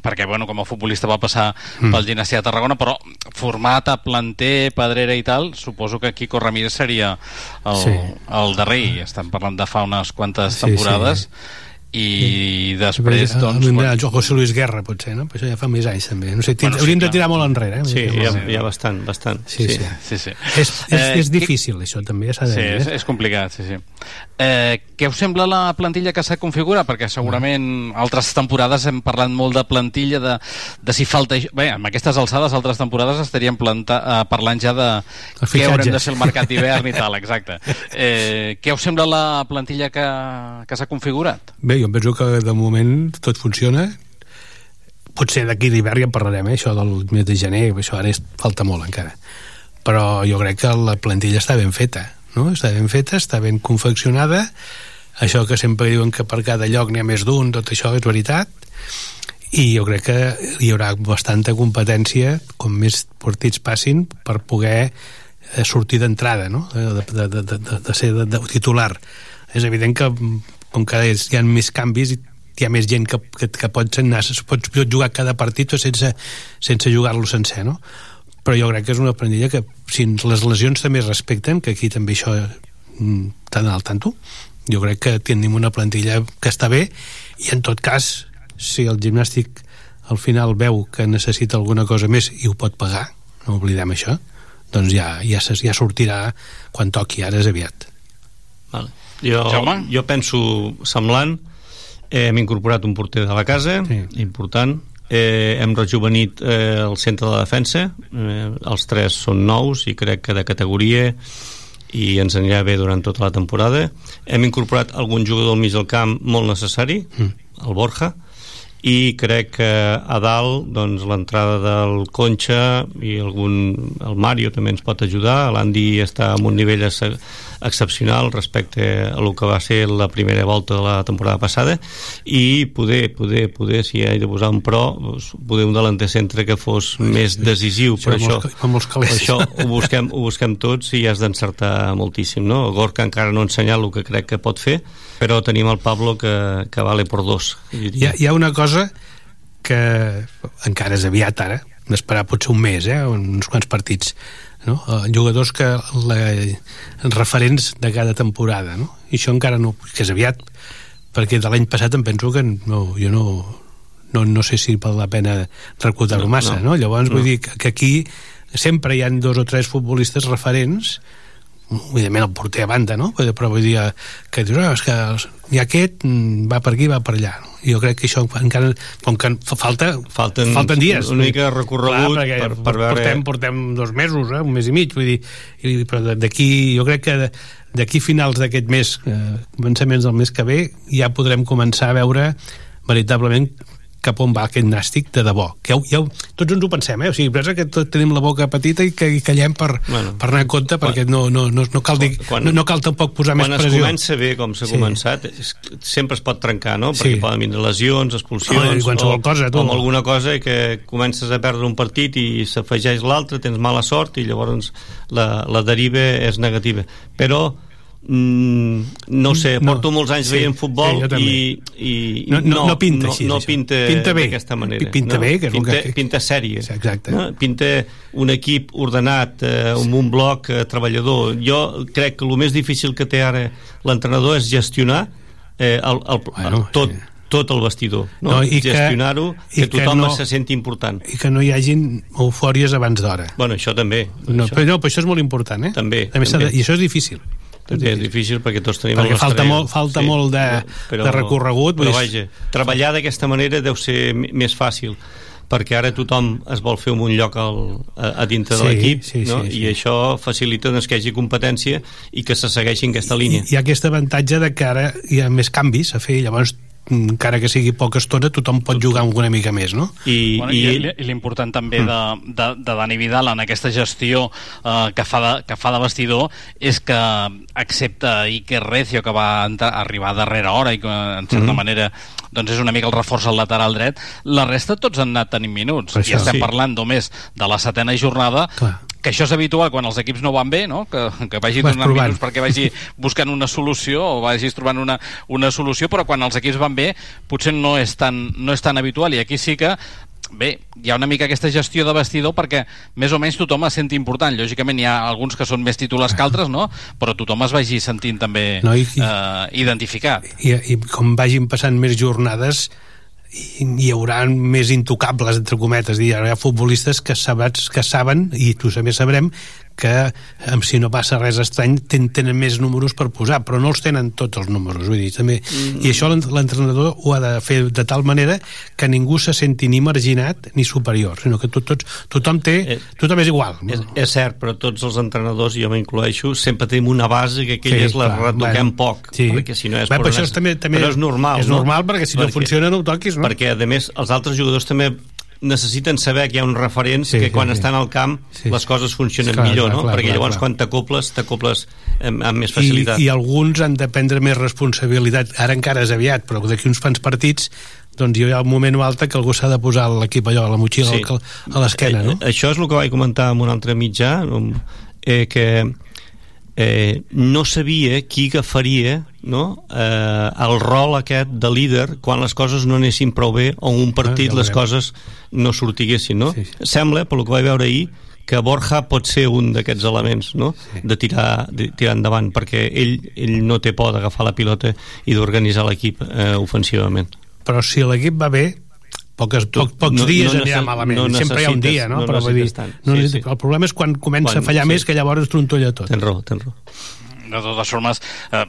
perquè, bueno, com a futbolista va passar Mm. pel Ginàstia de Tarragona, però format a planter, pedrera i tal, suposo que Quico Ramírez seria el, Sí. el darrer, estem parlant de fa unes quantes Sí, temporades, i després, doncs... Doncs, el José Luis Guerra, potser, no? Però això ja fa més anys, també. No sé, Bueno, bueno, sí, hauríem de clar. tirar molt enrere. Eh? Sí, hi ha bastant, bastant. Sí, sí. sí, sí. És, és, Eh, és difícil, això, també, ja s'ha de Sí, dir. és, Eh? és complicat, sí, sí. Eh, què us sembla la plantilla que s'ha configurat? Perquè segurament altres temporades hem parlat molt de plantilla, de, de si falta... Bé, amb aquestes alçades, altres temporades estaríem planta, eh, parlant ja de què haurem de fer el mercat d'hivern i tal, exacte. Eh, què us sembla la plantilla que, que s'ha configurat? Bé, jo em penso que de moment tot funciona. Potser d'aquí d'hivern ja en parlarem, eh? això del mes de gener, això ara és, falta molt encara. Però jo crec que la plantilla està ben feta, no? Està ben feta, està ben confeccionada, això que sempre diuen que per cada lloc n'hi ha més d'un, tot això és veritat, i jo crec que hi haurà bastanta competència com més partits passin per poder eh, sortir d'entrada no? de, de, de, de, de, ser de, de titular és evident que com que és, hi ha més canvis i hi ha més gent que, que, que pot, anar, pot, jugar cada partit sense, sense jugar-lo sencer no? però jo crec que és una plantilla que si les lesions també es respecten que aquí també això mm, estan al tanto jo crec que tenim una plantilla que està bé i en tot cas si el gimnàstic al final veu que necessita alguna cosa més i ho pot pagar, no oblidem això doncs ja, ja, ja sortirà quan toqui, ara és aviat Vale. Jo, Jaume? jo penso semblant. Eh, hem incorporat un porter de la casa, sí. important. Eh, hem rejuvenit eh, el centre de la defensa. Eh, els tres són nous i crec que de categoria i ens anirà bé durant tota la temporada. Hem incorporat algun jugador al mig del camp molt necessari, mm. el Borja, i crec que a dalt doncs, l'entrada del Conxa i algun, el Mario també ens pot ajudar l'Andy està en un nivell excepcional respecte a el que va ser la primera volta de la temporada passada i poder, poder, poder si hi ha de posar un pro doncs, poder un delanter centre que fos més decisiu Sí, per això, calés. per això ho busquem, ho busquem tots i has d'encertar moltíssim no? Gorka encara no ha ensenyat el que crec que pot fer però tenim el Pablo que, que vale por dos hi ha, hi ha una cosa que encara és aviat ara d'esperar potser un mes, eh, uns quants partits no? Eh, jugadors que la, referents de cada temporada no? i això encara no, que és aviat perquè de l'any passat em penso que no, jo no, no, no sé si val la pena recordar-ho No, massa, no. no? llavors No. vull dir que, que aquí sempre hi han dos o tres futbolistes referents evidentment el porter a banda, no? Però, vull dir que dius, oh, és que ni aquest mm, va per aquí, va per allà. No? I jo crec que això encara, com que fa falta, falten, falten dies. Una mica recorregut Clar, per, per veure... Portem, portem dos mesos, eh? un mes i mig, vull dir, i, però d'aquí, jo crec que d'aquí finals d'aquest mes, eh, començaments del mes que ve, ja podrem començar a veure veritablement cap on va aquest nàstic de debò. Que ja, ja, tots ens ho pensem, eh? O sigui, pensa que tots tenim la boca petita i que i callem per, bueno, per anar en compte, perquè no, no, no, no, cal dir, quan, no, no cal tampoc posar més pressió. Quan es comença bé, com s'ha sí. començat, és, sempre es pot trencar, no? Perquè sí. poden vindre lesions, expulsions, oh, o, cosa, tu. o alguna cosa que comences a perdre un partit i s'afegeix l'altre, tens mala sort i llavors la, la deriva és negativa. Però Mm, no sé, no, porto molts anys sí, veient futbol sí, i, i no, no, no pinta així, no, no pinta, pinta bé d'aquesta manera pinta no? bé, que pinta, que... pinta sèrie exacte. no? pinta un equip ordenat eh, amb un bloc eh, treballador jo crec que el més difícil que té ara l'entrenador és gestionar eh, el, el, bueno, tot, sí tot el vestidor, no? no gestionar-ho, que, que tothom que no, se senti important. I que no hi hagin eufòries abans d'hora. Bueno, això també. No, això. Però, no, però això és molt important, eh? També. també. també. De, I això és difícil és difícil perquè tots tenim perquè el nostre... falta molt, falta sí, molt de, però, de recorregut però vaja, treballar d'aquesta manera deu ser més fàcil perquè ara tothom es vol fer un lloc al, a, a dintre sí, de l'equip sí, no? sí, sí. i això facilita doncs, que hi hagi competència i que se segueixi aquesta línia. I, hi ha aquest avantatge de que ara hi ha més canvis a fer, llavors encara que sigui poca estona, tothom pot jugar una mica més, no? I, bueno, i, i l'important també mm. de, de, de Dani Vidal en aquesta gestió eh, que, fa de, que fa de vestidor és que accepta Iker Recio que va entrar, arribar a darrera hora i que en certa mm. manera doncs és una mica el reforç al lateral dret la resta tots han anat tenint minuts i estem sí. parlant només de la setena jornada Clar que això és habitual quan els equips no van bé, no? que, que vagi donant minuts perquè vagi buscant una solució o vagis trobant una, una solució, però quan els equips van bé potser no és tan, no és tan habitual i aquí sí que bé, hi ha una mica aquesta gestió de vestidor perquè més o menys tothom es senti important. Lògicament hi ha alguns que són més titulars que altres, no? Però tothom es vagi sentint també no, i, eh, identificat. I, I com vagin passant més jornades hi, hi haurà més intocables, entre cometes, hi haurà futbolistes que, sabats, que saben, i tu també sabrem, que si no passa res estrany ten, tenen més números per posar però no els tenen tots els números vull dir, també, mm. i això l'entrenador ho ha de fer de tal manera que ningú se senti ni marginat ni superior sinó que tot, tots, tothom té eh, tothom és igual no? és, és cert, però tots els entrenadors jo m'incloeixo, sempre tenim una base que aquella sí, és la clar, retoquem bueno, poc sí. perquè si no és, Bé, però això és, també, també però és normal és no? normal perquè si perquè, no funciona no ho toquis no? perquè a més els altres jugadors també necessiten saber que hi ha uns referents sí, que quan sí, estan al camp sí. les coses funcionen clar, millor, clar, no? Clar, perquè clar, llavors clar. quan t'acoples, t'acoples amb, amb més facilitat. I, I alguns han de prendre més responsabilitat. Ara encara és aviat, però d'aquí uns quants partits doncs hi ha un moment o altre que algú s'ha de posar l'equip allò, la motxilla sí. a l'esquena, no? Eh, això és el que vaig comentar amb un altre mitjà, eh, que eh, no sabia qui agafaria no? eh, el rol aquest de líder quan les coses no anessin prou bé o en un partit ah, ja les coses no sortiguessin no? Sí, sí. sembla, pel que vaig veure ahir que Borja pot ser un d'aquests elements no? sí. de, tirar, de tirar endavant perquè ell, ell no té por d'agafar la pilota i d'organitzar l'equip eh, ofensivament però si l'equip va bé pocs, pocs, pocs no, dies no anirà malament no sempre hi ha un dia no? no però vull dir, no, sí, sí. el problema és quan comença quan, a fallar sí. més que llavors trontolla tot tens raó, tens raó de totes formes eh,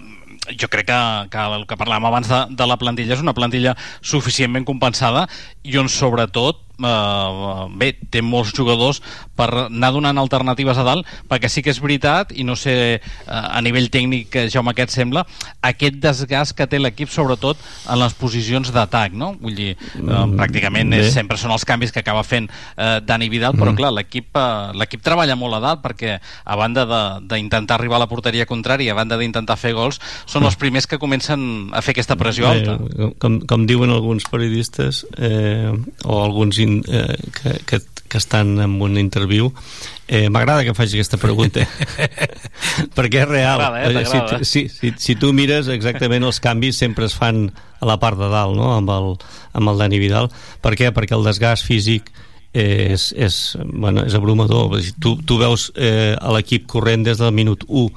jo crec que, que el que parlàvem abans de, de la plantilla és una plantilla suficientment compensada i on sobretot eh, bé, té molts jugadors per anar donant alternatives a dalt perquè sí que és veritat i no sé eh, a nivell tècnic, Jaume, què et sembla aquest desgast que té l'equip sobretot en les posicions d'atac no? vull dir, eh, mm, pràcticament és, sempre són els canvis que acaba fent eh, Dani Vidal, però mm. clar, l'equip eh, treballa molt a dalt perquè a banda d'intentar arribar a la porteria contrària a banda d'intentar fer gols, són els primers que comencen a fer aquesta pressió alta eh, com, com diuen alguns periodistes eh, o alguns in, eh, que, que, que estan en una interviu. Eh, m'agrada que faci aquesta pregunta. Perquè és real. Eh, si, si, si, si tu mires exactament els canvis sempre es fan a la part de dalt no? amb, el, amb el Dani Vidal. Per què? perquè el desgast físic és, és, bueno, és abrumador. Tu, tu veus eh, l'equip corrent des del minut 1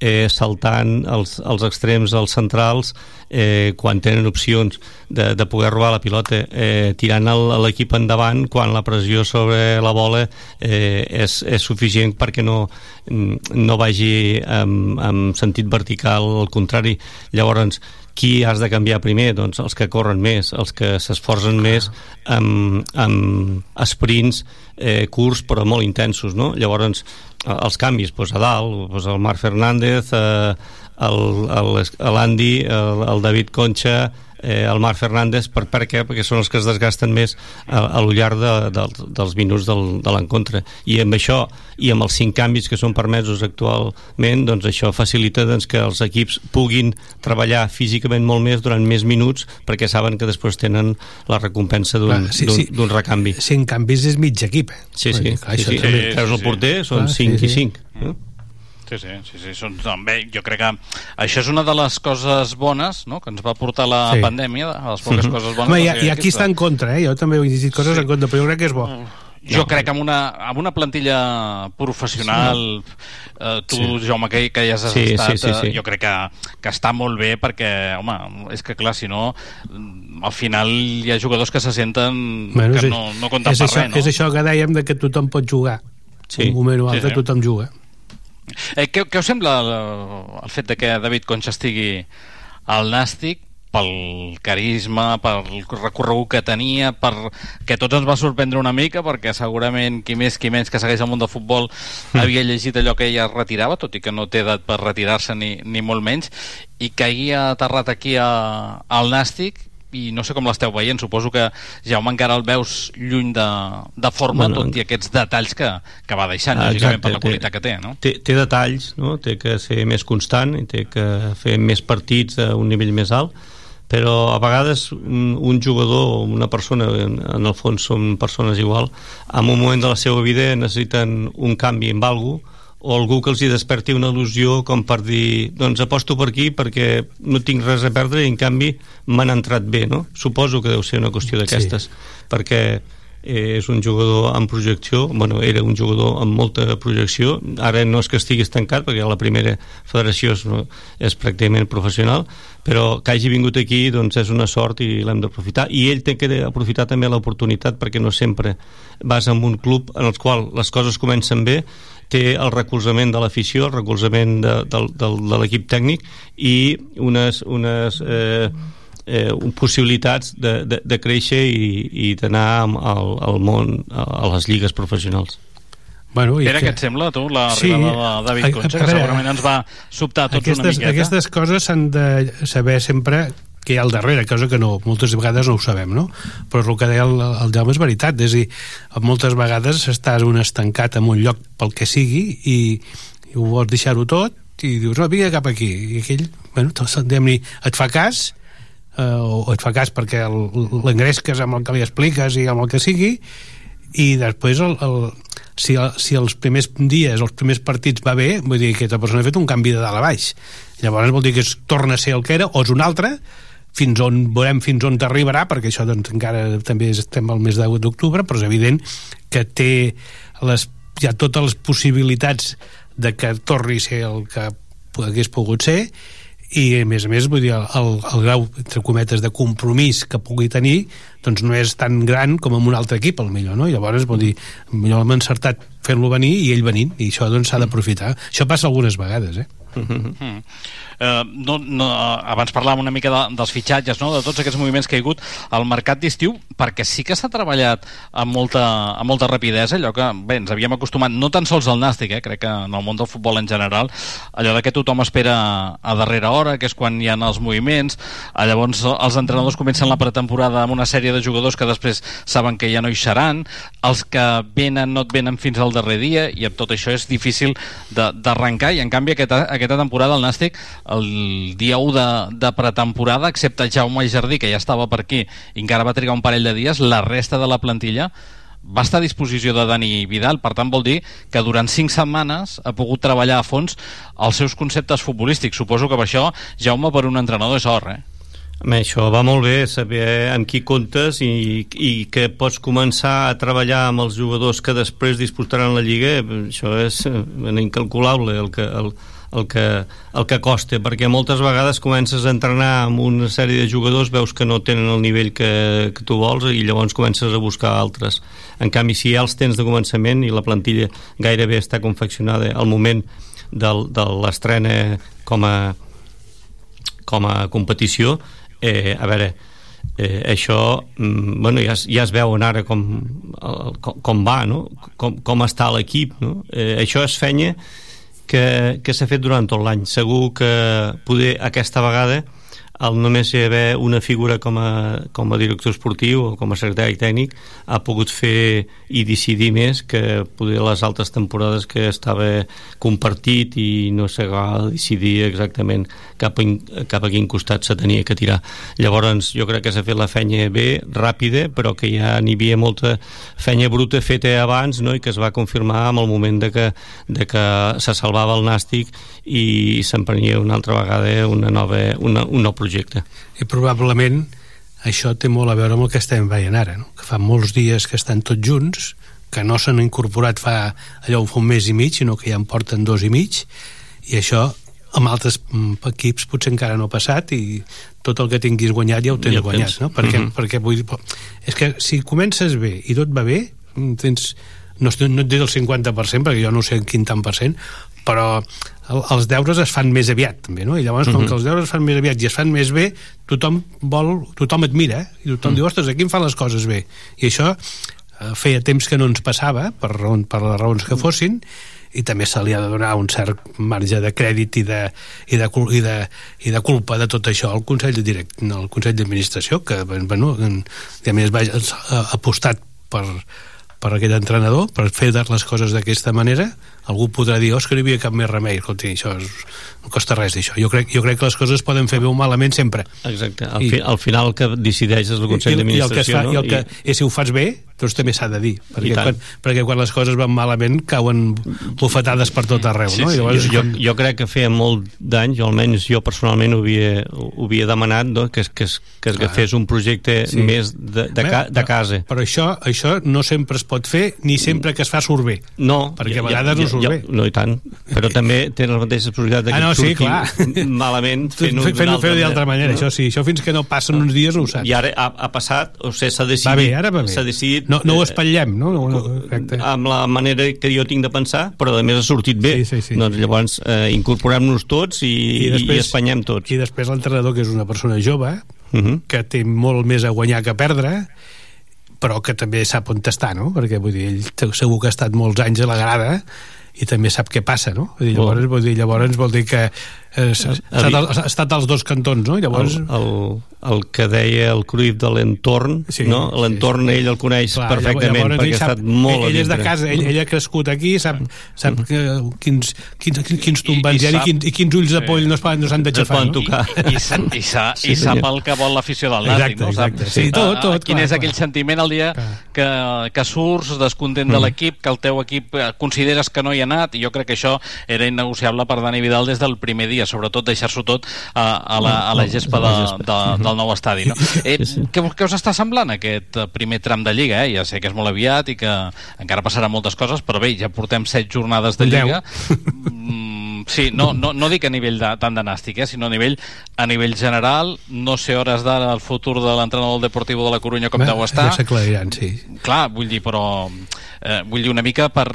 eh, saltant els, els extrems als centrals eh, quan tenen opcions de, de poder robar la pilota eh, tirant l'equip endavant quan la pressió sobre la bola eh, és, és suficient perquè no, no vagi amb, amb sentit vertical al contrari. Llavors qui has de canviar primer? Doncs els que corren més, els que s'esforcen més amb, amb sprints eh, curts però molt intensos, no? Llavors, els canvis, doncs a dalt, doncs el Marc Fernández, eh, el, el, l'Andy, el, el David Concha, eh, el Marc Fernández, per, per què? Perquè són els que es desgasten més a, a lo llarg de, de, dels minuts del, de l'encontre. I amb això, i amb els cinc canvis que són permesos actualment, doncs això facilita doncs, que els equips puguin treballar físicament molt més durant més minuts perquè saben que després tenen la recompensa d'un sí, d'un- sí. recanvi. Cinc canvis és mig equip. eh? Sí, sí, dir, clar, sí, això sí. també- Treus el porter, són Clar, 5 sí, i sí. 5. Eh? Sí, sí, sí, sí són, també, jo crec que això és una de les coses bones no? que ens va portar la Sí. pandèmia, de les poques Mhm. coses bones. Home, i, i aquí està en contra, eh? Jo també he llegit coses Sí. en contra, però jo crec que és bo. Jo crec que amb una, amb una plantilla professional, eh, tu, Sí. Jaume, que, que ja has Sí, estat, sí, sí, sí. eh, jo crec que, que està molt bé perquè, home, és que clar, si no, mm, al final hi ha jugadors que se senten Bueno, que és, no, no compten és, per això, res, no? és això que dèiem de que tothom pot jugar. Sí. Un moment o Sí, altre sí. tothom juga. Eh, què, què us sembla el, el fet de que David Concha estigui al Nàstic pel carisma, pel recorregut que tenia, per que tots ens va sorprendre una mica, perquè segurament qui més qui menys que segueix el món del futbol havia llegit allò que ella retirava, tot i que no té edat per retirar-se ni, ni molt menys, i que hagi aterrat aquí a, al Nàstic i no sé com l'esteu veient, suposo que Jaume encara el veus lluny de, de forma, Bueno, tot i aquests detalls que, que va deixant, Ah, lògicament, exacte, per la té- qualitat que té, no? Té, té detalls, no? té que ser més constant i té que fer més partits a un nivell més alt però a vegades un, jugador o una persona, en, en el fons són persones igual, en un moment de la seva vida necessiten un canvi amb algú o algú que els hi desperti una il·lusió com per dir, doncs aposto per aquí perquè no tinc res a perdre i en canvi m'han entrat bé, no? Suposo que deu ser una qüestió d'aquestes, perquè eh, és un jugador amb projecció bueno, era un jugador amb molta projecció ara no és que estigui estancat perquè la primera federació és, és pràcticament professional però que hagi vingut aquí doncs és una sort i l'hem d'aprofitar i ell té que aprofitar també l'oportunitat perquè no sempre vas en un club en el qual les coses comencen bé té el recolzament de l'afició, el recolzament de, de, de, de l'equip tècnic i unes, unes eh, eh, possibilitats de, de, de créixer i, i d'anar al, al món, a, les lligues professionals. Bueno, i Pere, que- què et sembla, tu, l'arribada de David a- a Concha, que segurament ens va sobtar tots aquestes, una miqueta? Aquestes coses s'han de saber sempre que hi ha al darrere, cosa que no, moltes vegades no ho sabem, no? Però el que deia el, el Jaume és veritat, és a dir, moltes vegades estàs un estancat en un lloc pel que sigui i, i ho vols deixar-ho tot i dius, no, vinga cap aquí. I aquell, bueno, diguem-ne, et fa cas? Eh, o, et fa cas perquè l'engresques amb el que li expliques i amb el que sigui. I després el, el, si, si els primers dies, els primers partits va bé, vull dir que aquesta persona ha fet un canvi de dalt a baix. Llavors vol dir que es torna a ser el que era o és un altre fins on veurem fins on t'arribarà perquè això doncs, encara també estem al mes d'octubre però és evident que té les, hi ha totes les possibilitats de que torni a ser el que hagués pogut ser i a més a més vull dir, el, el grau entre cometes de compromís que pugui tenir doncs no és tan gran com en un altre equip al millor, no? llavors vol dir millor l'hem encertat fent-lo venir i ell venint i això doncs s'ha d'aprofitar això passa algunes vegades eh? Mm. Eh, no, no, abans parlàvem una mica de, dels fitxatges, no? de tots aquests moviments que hi ha hagut al mercat d'estiu, perquè sí que s'ha treballat amb molta, amb molta rapidesa, allò que bé, ens havíem acostumat, no tan sols al nàstic, eh? crec que en el món del futbol en general, allò de que tothom espera a darrera hora, que és quan hi ha els moviments, eh, llavors els entrenadors comencen la pretemporada amb una sèrie de jugadors que després saben que ja no hi seran, els que venen no et venen fins al darrer dia, i amb tot això és difícil d'arrencar, i en canvi aquesta, aquesta temporada el Nàstic el dia 1 de, de pretemporada, excepte Jaume Jardí, que ja estava per aquí i encara va trigar un parell de dies, la resta de la plantilla va estar a disposició de Dani Vidal, per tant vol dir que durant 5 setmanes ha pogut treballar a fons els seus conceptes futbolístics. Suposo que per això, Jaume, per un entrenador és or, eh? Home, això va molt bé, saber amb qui comptes i, i que pots començar a treballar amb els jugadors que després disputaran la Lliga, això és eh, incalculable el que, el, el que, el que costa, perquè moltes vegades comences a entrenar amb una sèrie de jugadors, veus que no tenen el nivell que, que tu vols i llavors comences a buscar altres. En canvi, si ja els tens de començament i la plantilla gairebé està confeccionada al moment del, de l'estrena com a com a competició eh, a veure eh, això mm, bueno, ja, es- ja es veuen ara com, com, com va no? com, com està l'equip no? eh, això és fenya que, que s'ha fet durant tot l'any segur que poder aquesta vegada el només hi haver una figura com a, com a director esportiu o com a secretari tècnic ha pogut fer i decidir més que poder les altres temporades que estava compartit i no s'acabava de decidir exactament cap a, cap a quin costat se tenia que tirar llavors jo crec que s'ha fet la fenya bé, ràpida però que ja n'hi havia molta fenya bruta feta abans no? i que es va confirmar amb el moment de que, de que se salvava el nàstic i s'emprenia una altra vegada una nova, una, un nou projecte i probablement això té molt a veure amb el que estem veient ara, no? que fa molts dies que estan tots junts, que no s'han incorporat fa allò fa un mes i mig, sinó que ja en porten dos i mig, i això amb altres mm, equips potser encara no ha passat i tot el que tinguis guanyat ja ho tens Ja guanyat, tens. no? Perquè, Mhm. perquè vull dir, és que si comences bé i tot va bé, mm, tens no, no et diré el 50% perquè jo no sé en quin tant per cent però el, els deures es fan més aviat també, no? i llavors com Mhm. que els deures es fan més aviat i es fan més bé tothom vol, tothom et mira eh? i tothom Mm. diu, ostres, aquí em fan les coses bé i això eh, feia temps que no ens passava per, raon, per les raons que fossin i també se li ha de donar un cert marge de crèdit i de, i de, i de, i de culpa de tot això al Consell de direct, al Consell d'Administració que bueno, a més va ha apostat per, per aquest entrenador, per fer les coses d'aquesta manera, algú podrà dir, oh, és que no hi havia cap més remei, escolti, això és, no costa res d'això. Jo crec, jo crec que les coses poden fer bé o malament sempre. Exacte, al, I- fi, al final que decideix és el Consell I, i, el que es d'Administració no? i, el que, i si ho fas bé doncs també s'ha de dir perquè I quan, perquè quan les coses van malament cauen bufetades per tot arreu no? I llavors, jo, jo, jo crec que feia molt d'anys, almenys jo personalment ho havia, ho havia demanat no? que, que, que es agafés un projecte Sí. sí. més de, de, ca, de casa però això, això no sempre es pot fer ni sempre que es fa surt bé no, perquè a vegades no surt bé no i tant, però també té les mateixes possibilitats de que Ah, no, sí, clar. malament fent-ho fent-ho d'una fer d'altra manera, no? això sí, això fins que no passen uns dies no ho saps i ara ha, ha passat, o sigui, s'ha decidit va bé, ara va bé decidit no, no ho eh, espatllem no? no, no exacte. amb la manera que jo tinc de pensar, però a més ha sortit bé. Sí, sí, sí. Doncs llavors eh, incorporem-nos tots i, i, i espanyem tots. i després l'entrenador que és una persona jove Uh -huh. que té molt més a guanyar que a perdre però que també sap on està, no? Perquè vull dir, ell segur que ha estat molts anys a la grada i també sap què passa, no? Vull dir, llavors, Oh. vull dir, llavors vol dir que eh, ha, ha estat als dos cantons, no? Llavors, el, el, el que deia el Cruyff de l'entorn, Sí, no? l'entorn ell el coneix Clar, perfectament llavors perquè ell ha sap- estat molt ell, ell és de casa, ell, ell ha crescut aquí sap, sap que, quins, quins, quins tombants hi ha i, sap- quins, i quins ulls de poll no poden- no s'han d'aixafar no? I, sa, i, sa, Sí, i sap el que vol l'afició del Nàstic, no? Sap, exacte. Sí, tot, tot, Quin clar, és clar. aquell sentiment el dia que, que surts descontent de Mm. l'equip, que el teu equip eh, consideres que no hi ha anat, i jo crec que això era innegociable per Dani Vidal des del primer dia, sobretot deixar-s'ho tot a, a, la, a la gespa de, de, del nou estadi. No? Eh, què, què us està semblant aquest eh, primer tram de Lliga? Eh? Ja sé que és molt aviat i que encara passaran moltes coses, però bé, ja portem set jornades de. Lliga. Mm, sí, no, no, no dic a nivell de, tant de nàstic, eh, sinó a nivell, a nivell general. No sé hores d'ara el futur de l'entrenador del Deportivo de la Corunya com Bé, deu estar. ja s'aclariran, sí Clar, vull dir, però eh, vull dir una mica per,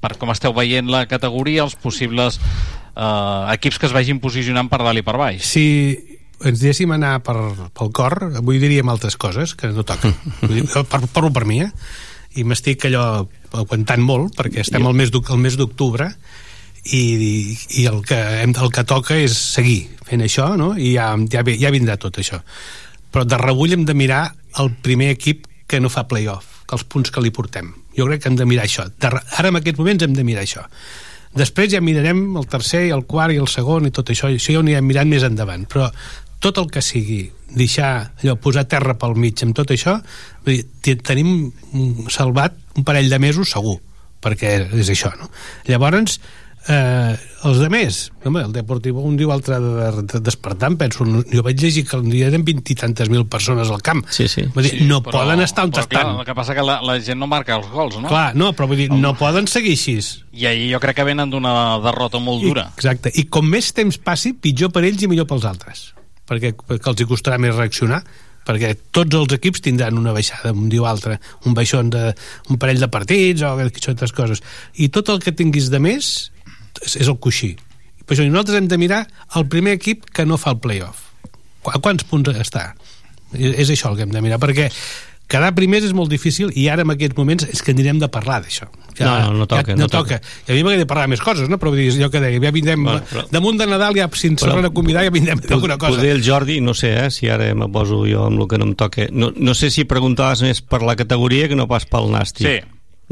per com esteu veient la categoria, els possibles eh, equips que es vagin posicionant per dalt i per baix. si ens deixéssim anar per, pel cor avui diríem altres coses que no toquen parlo per mi eh? i m'estic allò aguantant molt perquè estem al mes d'octubre i, i el, que hem, el que toca és seguir fent això no? i ja, ja, ja vindrà tot això però de rebull hem de mirar el primer equip que no fa playoff que els punts que li portem jo crec que hem de mirar això de, ara en aquests moments hem de mirar això després ja mirarem el tercer i el quart i el segon i tot això, això ja ho anirem mirant més endavant però tot el que sigui deixar allò, posar terra pel mig amb tot això vull dir, te- tenim salvat un parell de mesos segur perquè és això, no? Llavors, eh, els de més. Home, el Deportivo un diu altre de, de despertar em penso, jo vaig llegir que un dia eren 20 i tantes mil persones al camp. Sí, sí. Vull dir, Sí, no però- poden estar on però, clar, estan el que passa que la, la gent no marca els gols, no? clar, no, però vull dir, no poden seguir així. I ahir jo crec que venen d'una derrota molt dura. I, exacte, i com més temps passi pitjor per ells i millor pels altres. Perquè, perquè els hi costarà més reaccionar perquè tots els equips tindran una baixada un dia o altre, un baixón de un parell de partits o aquestes coses. I tot el que tinguis de més és, és el coixí per això nosaltres hem de mirar el primer equip que no fa el playoff a quants punts està és, és això el que hem de mirar perquè quedar primers és molt difícil i ara en aquests moments és que anirem de parlar d'això No, no, no toca, ja, no no toca. I a mi m'agradaria parlar més coses, no? Però vull dir, jo que deia, ja vindrem... Bueno, però- damunt de Nadal, ja, si ens tornen a convidar, ja vindrem d'alguna cosa. Poder el Jordi, no sé, eh, si ara me poso jo amb el que no em toca. No, no sé si preguntaves més per la categoria que no pas pel nàstic. Sí,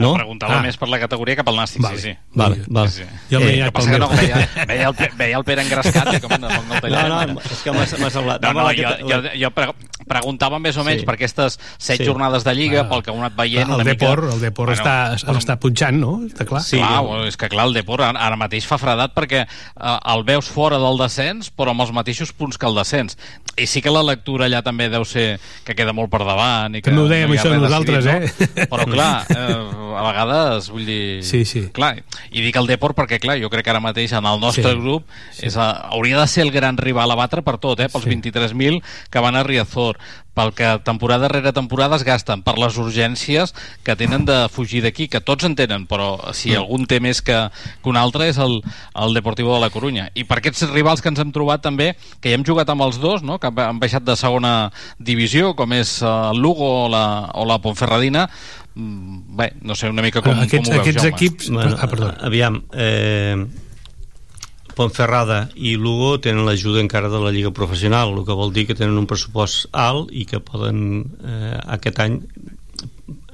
no? preguntava Ah. més per la categoria que pel nàstic, Vale, sí, sí. vale, vale. Sí, sí. Jo Eh, anat que passa pel que no, veia, veia, el, veia el Pere engrescat i com no, no, el tallem. No, no, és que m'ha- semblat. No, no, la jo, jo, jo pre preguntava més o menys Sí. per aquestes set Sí. jornades de Lliga, Ah. pel que he anat veient el una Depor, mica... el Depor està, està punxant, no? Està clar. Sí, clar, bueno, és que clar, el Depor ara, ara mateix fa fredat perquè eh, el veus fora del descens però amb els mateixos punts que el descens i sí que la lectura allà també deu ser que queda molt per davant i que També ho dèiem no això res nosaltres, decidit, eh? no? però clar, eh, a vegades vull dir... Sí, sí. Clar, i dic el Depor perquè clar, jo crec que ara mateix en el nostre Sí, grup és, a, hauria de ser el gran rival a batre per tot, eh? pels Sí. 23.000 que van a Riazor pel que temporada rere temporada es gasten per les urgències que tenen de fugir d'aquí, que tots en tenen però si Mm. algun té més que, que un altre és el, el Deportivo de la Corunya i per aquests rivals que ens hem trobat també que ja hem jugat amb els dos, no? que han- baixat de segona divisió com és eh, el Lugo o la, o la Ponferradina bé, no sé, una mica com, Aquests- com ho veus, aquests Jaume? equips- Bueno, Ah, perdó. Aviam, eh, Ponferrada i Lugo tenen l'ajuda encara de la Lliga Professional, el que vol dir que tenen un pressupost alt i que poden eh, aquest any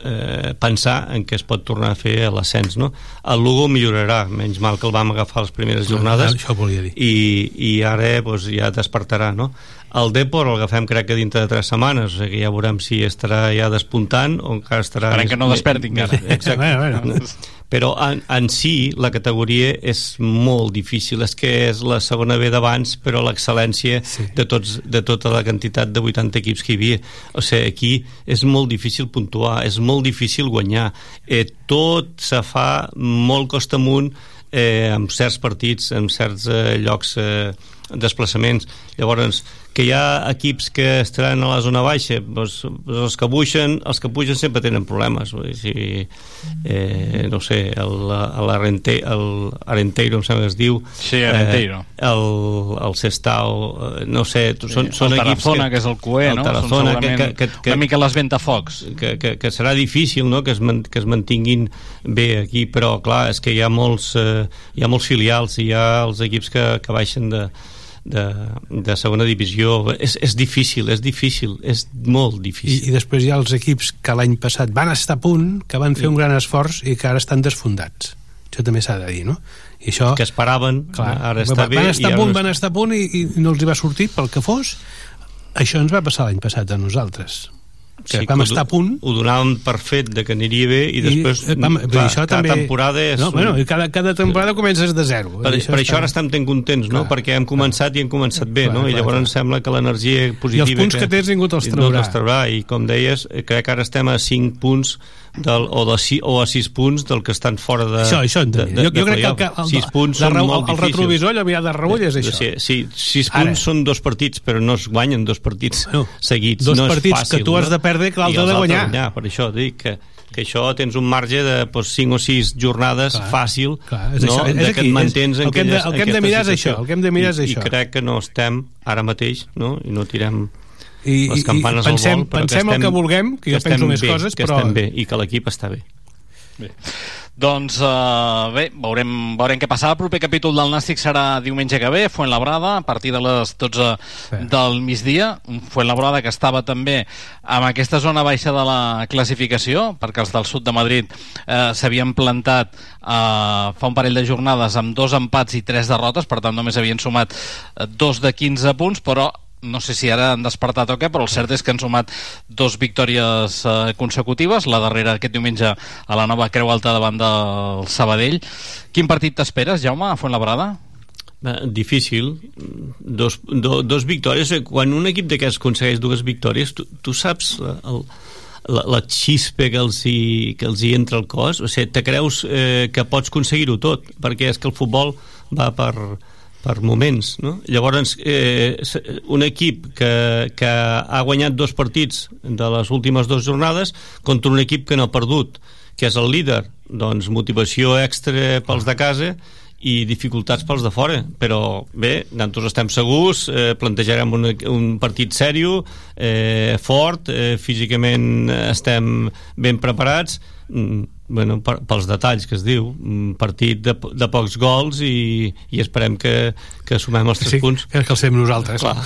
eh, pensar en què es pot tornar a fer l'ascens no? el Lugo millorarà, menys mal que el vam agafar les primeres jornades Ah, això volia dir. i, i ara doncs, ja despertarà no? El Depor el agafem crec que dintre de 3 setmanes o sigui ja veurem si estarà ja despuntant o encara estarà Esperem que no desperti encara. exacte Bueno, bueno. però en, en si la categoria és molt difícil és que és la segona B d'abans però l'excel·lència sí. de, tots, de tota la quantitat de 80 equips que hi havia o sigui, aquí és molt difícil puntuar és molt difícil guanyar eh, tot se fa molt costa amunt eh, amb certs partits, en certs eh, llocs eh, desplaçaments llavors que hi ha equips que estaran a la zona baixa doncs, doncs els que pugen els que pugen sempre tenen problemes vull dir, si, eh, no sé el, el, Arente, el Arenteiro em sembla que es diu Sí, Arenteiro. eh, el, el Sestao eh, no sé, són, Sí, són el equips Tarazona, que és el Cué, el no? Tarazona, que, que, que, que, una mica les ventafocs. que, que, que serà difícil no? que, es man, que es mantinguin bé aquí, però clar, és que hi ha molts, eh, hi ha molts filials, hi ha els equips que, que baixen de, de, de segona divisió és, és difícil, és difícil és molt I, difícil I després hi ha els equips que l'any passat van estar a punt, que van fer un gran esforç i que ara estan desfondats. Això també s'ha de dir, no? I això, que esperaven, clar, ara està van, bé van estar i a ara punt, no van estar a punt i, i no els hi va sortir pel que fos. Això ens va passar l'any passat a nosaltres. Que Sí, vam estar a punt ho donàvem per fet de que aniria bé i després eh, vam, clar, clar, això cada també... temporada és no, bueno, i cada, cada temporada comences de zero per, I per això ara estem tan contents, no? Clar, Perquè hem començat i hem començat bé, Clar, no? I clar, llavors clar. sembla que l'energia positiva... I els punts que tens ningú te'ls No traurà. te'ls traurà. I com deies, crec que ara estem a 5 punts del, o, de, si- o a 6 punts del que estan fora de... Això, això en de, jo, jo crec que el, el, 6 punts de, són molt el, el difícils. retrovisor allò mirar de Raül és això. Sí, sí, 6 Ara. punts són dos partits, però no es guanyen dos partits No, seguits. dos no és partits fàcil, que tu has de perdre i que l'altre de altres guanyar. Per això dic que, que això tens un marge de doncs, 5 o 6 jornades Clar, fàcil clar, és no? això, és de aquí, que et és- mantens en el que hem de- aquelles- el que hem de mirar és això, el que hem de mirar és I, això. I crec que no estem ara mateix no? i no tirem I, les i, campanes i pensem, al vol, però pensem que el que vulguem, que jo estem penso més bé, coses, que però... estem bé i que l'equip està bé. Bé. Doncs uh, bé, veurem, veurem què passarà. El proper capítol del Nàstic serà diumenge que ve, Fuentlabrada, a partir de les 12 del migdia. Un Fuentlabrada que estava també amb aquesta zona baixa de la classificació, perquè els del sud de Madrid eh, s'havien plantat eh, fa un parell de jornades amb dos empats i tres derrotes, per tant només havien sumat eh, dos de 15 punts, però no sé si ara han despertat o què, però el cert és que han sumat dos victòries eh, consecutives, la darrera aquest diumenge a la nova Creu Alta davant del Sabadell. Quin partit t'esperes, Jaume, a Fuentlabrada? Eh, difícil dos, do, dos victòries eh, quan un equip d'aquests aconsegueix dues victòries tu, tu saps el, la, la xispa que els, hi, que els hi entra al cos o sigui, te creus eh, que pots aconseguir-ho tot perquè és que el futbol va per, per moments no? llavors eh, un equip que, que ha guanyat dos partits de les últimes dues jornades contra un equip que no ha perdut que és el líder. Doncs motivació extra pels de casa i dificultats pels de fora. Però bé, nosaltres estem segurs eh, plantejarem un, un partit sèrio eh, fort eh, físicament estem ben preparats. Mm, bueno, per, pels detalls que es diu un partit de, de pocs gols i, i esperem que, que sumem els tres sí, punts que, els fem nosaltres Clar.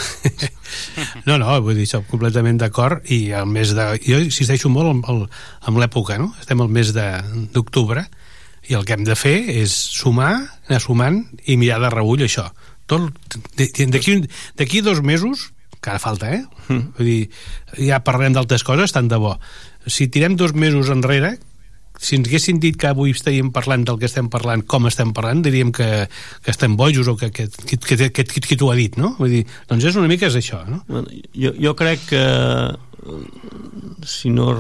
no, no, vull dir, soc completament d'acord i el mes de... jo insisteixo molt amb, el, amb l'època, no? estem al mes de- d'octubre i el que hem de fer és sumar, anar sumant i mirar de reull això. D'aquí dos mesos, que ara falta, eh? Mm. Vull dir, ja parlarem d'altres coses, tant de bo. Si tirem dos mesos enrere, si ens haguessin dit que avui estaríem parlant del que estem parlant, com estem parlant, diríem que, que estem bojos o que, que, que, que, que, que, que t'ho ha dit, no? Vull dir, doncs és una mica és això, no? Bueno, jo, jo crec que si no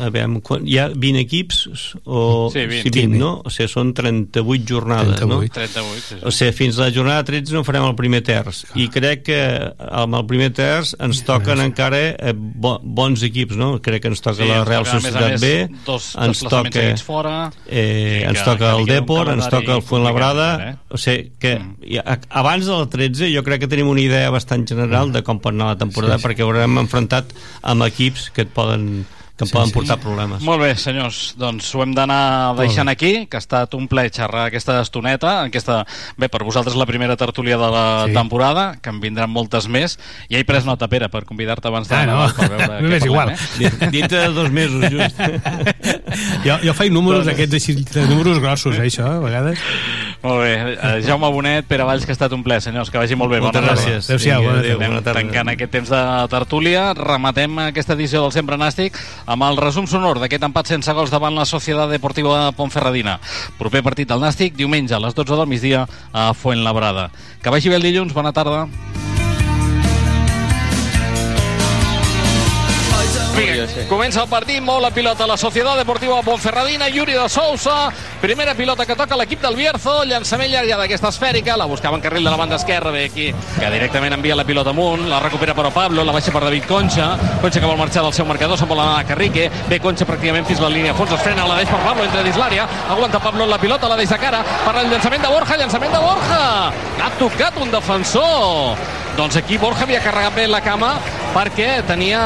a veure, quan, hi ha 20 equips o Sí, 20. sí, 20 no? o sigui, són 38 jornades 38. no? 38, sí, sí. o sigui, fins a la jornada 13 no farem el primer terç i crec que amb el primer terç ens toquen encara eh, bo, bons equips no? crec que ens toca Sí, la Real Societat més, B dos ens toca fora, eh, ens toca el Depor ens toca el Fuenlabrada eh? o sigui que i a- abans de la 13 jo crec que tenim una idea bastant general de com pot anar la temporada Sí, sí. perquè haurem enfrontat amb equips que et poden que em Sí, poden sí. portar problemes Molt bé, senyors, doncs ho hem d'anar deixant aquí, que ha estat un ple xerrar aquesta estoneta, aquesta, bé, per vosaltres la primera tertúlia de la Sí. temporada, que en vindran moltes més, i he pres nota, Pere, per convidar-te abans de Ah, no. Per veure M'és què igual. eh? dintre de dos mesos just jo, jo faig números aquests així, de números grossos, eh, això, a vegades. Molt bé, eh, Jaume Bonet, Pere Valls, que ha estat un ple, senyors, que vagi molt bé. Moltes Bona gràcies. Adéu-siau, Adéu, tarda. bona tarda. Tancant aquest temps de tertúlia, rematem aquesta edició del Sempre Nàstic amb el resum sonor d'aquest empat sense gols davant la Societat Deportiva Ponferradina. Proper partit del Nàstic, diumenge a les 12 del migdia a Fuentlabrada. Que vagi bé el dilluns, bona tarda. Vinga, comença el partit, mou la pilota la Societat Deportiva Ponferradina, Yuri de Sousa, primera pilota que toca l'equip del Bierzo, llançament llarga d'aquesta esfèrica, la buscava en carril de la banda esquerra, ve aquí, que directament envia la pilota amunt, la recupera però Pablo, la baixa per David Concha, Concha que vol marxar del seu marcador, se'n vol anar a Carrique, ve Concha pràcticament fins la línia fons, es frena, la deix per Pablo, entra dins l'àrea, aguanta Pablo la pilota, la deix de cara, per al llançament de Borja, llançament de Borja, ha tocat un defensor, doncs aquí Borja havia carregat bé la cama perquè tenia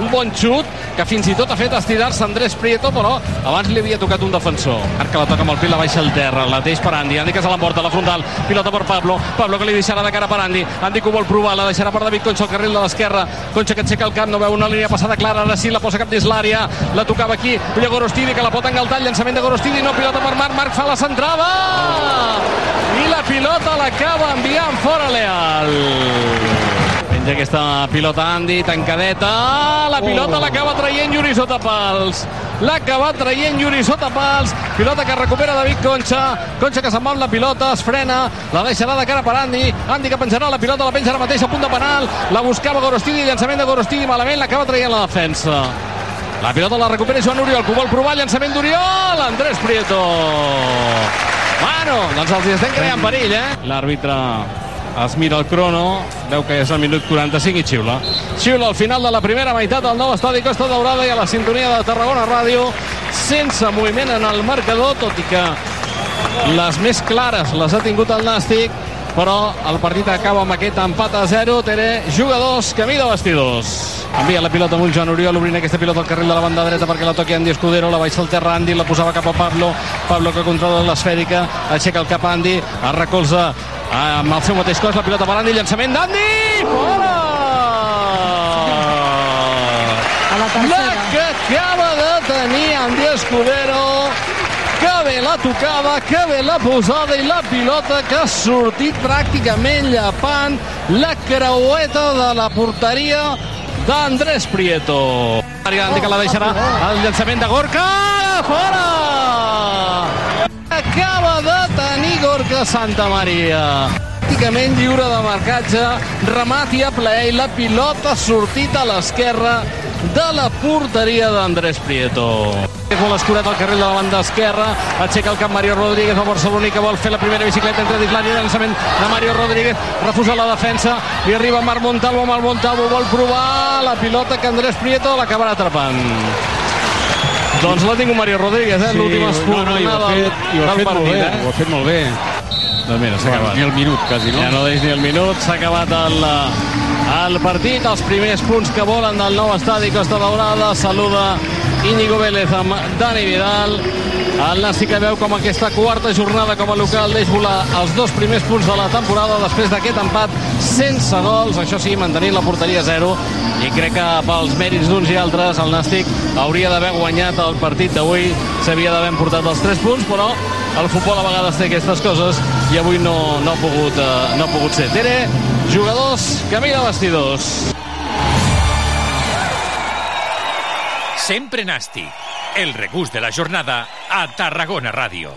un bon xut que fins i tot ha fet estirar-se Andrés Prieto però abans li havia tocat un defensor. Marca la toca amb el pit, la baixa al terra la deix per Andy, Andy que se l'emporta a la frontal pilota per Pablo, Pablo que li deixarà de cara per Andy Andy que ho vol provar, la deixarà per David Concha al carril de l'esquerra, Concha que aixeca el cap no veu una línia passada clara, ara sí la posa cap dins l'àrea. La tocava aquí, Ulla Gorostidi que la pot engaltar, llançament de Gorostidi, no pilota per Marc. Marc fa la centrada. I la pilota l'acaba enviant fora Leal Penja aquesta pilota Andy, tancadeta, la pilota l'acaba traient Yuri sota pals. L'acaba traient Yuri sota pals. Pilota que recupera David Concha. Concha que se'n va amb la pilota, es frena, la deixarà de cara per Andy. Andy que penjarà la pilota, la penja ara mateix a punt de penal. La buscava Gorostidi, llançament de Gorostidi malament, l'acaba traient la defensa. La pilota la recupera Joan Oriol, que ho vol provar, llançament d'Oriol, Andrés Prieto. Bueno, doncs els hi estem creant perill, eh? L'àrbitre es mira el crono, veu que és el minut 45 i xiula. Xiula al final de la primera meitat del nou estadi Costa Daurada i a la sintonia de Tarragona Ràdio, sense moviment en el marcador, tot i que les més clares les ha tingut el Nàstic, però el partit acaba amb aquest empat a 0. Tere, jugadors, camí de vestidors. Envia la pilota amb un Joan Oriol, obrint aquesta pilota al carril de la banda dreta perquè la toqui Andy Escudero, la baixa al terra Andy, la posava cap a Pablo, Pablo que controla l'esfèrica, aixeca el cap a Andy, es recolza amb el seu mateix cos, la pilota per Andy, llançament d'Andy, fora! A la La que acaba de tenir Andy Escudero, la tocada, que bé la posada i la pilota que ha sortit pràcticament llapant la creueta de la porteria d'Andrés Prieto. Ariandi que la deixarà el llançament de Gorka fora! Acaba de tenir Gorka Santa Maria pràcticament lliure de marcatge, remat i a ple i la pilota ha sortit a l'esquerra de la porteria d'Andrés Prieto. És molt escurat al carril de la banda esquerra, aixeca el cap Mario Rodríguez, el barceloní que vol fer la primera bicicleta entre Dislani i llançament de Mario Rodríguez, refusa la defensa, li arriba Marc Montalvo, Marc Montalvo vol provar la pilota que Andrés Prieto l'acabarà atrapant. Doncs l'ha tingut Mario Rodríguez, eh? Sí, l'última no, no, i ho ha del, fet- i ho ha del fet molt partit, bé, eh? ho ha fet molt bé. Doncs mira, s'ha acabat. ni el minut, quasi, no? Ja no deix ni el minut, s'ha acabat el, el partit, els primers punts que volen del nou estadi Costa Daurada, saluda Íñigo Vélez amb Dani Vidal, el Nasti que veu com aquesta quarta jornada com a local deix volar els dos primers punts de la temporada després d'aquest empat sense gols, això sí, mantenint la porteria a zero. I crec que pels mèrits d'uns i altres el Nàstic hauria d'haver guanyat el partit d'avui, s'havia d'haver emportat els tres punts, però el futbol a vegades té aquestes coses i avui no, no, ha, pogut, eh, no ha pogut ser. Tere, jugadors, camí de vestidors. Sempre Nàstic, el regús de la jornada a Tarragona Ràdio.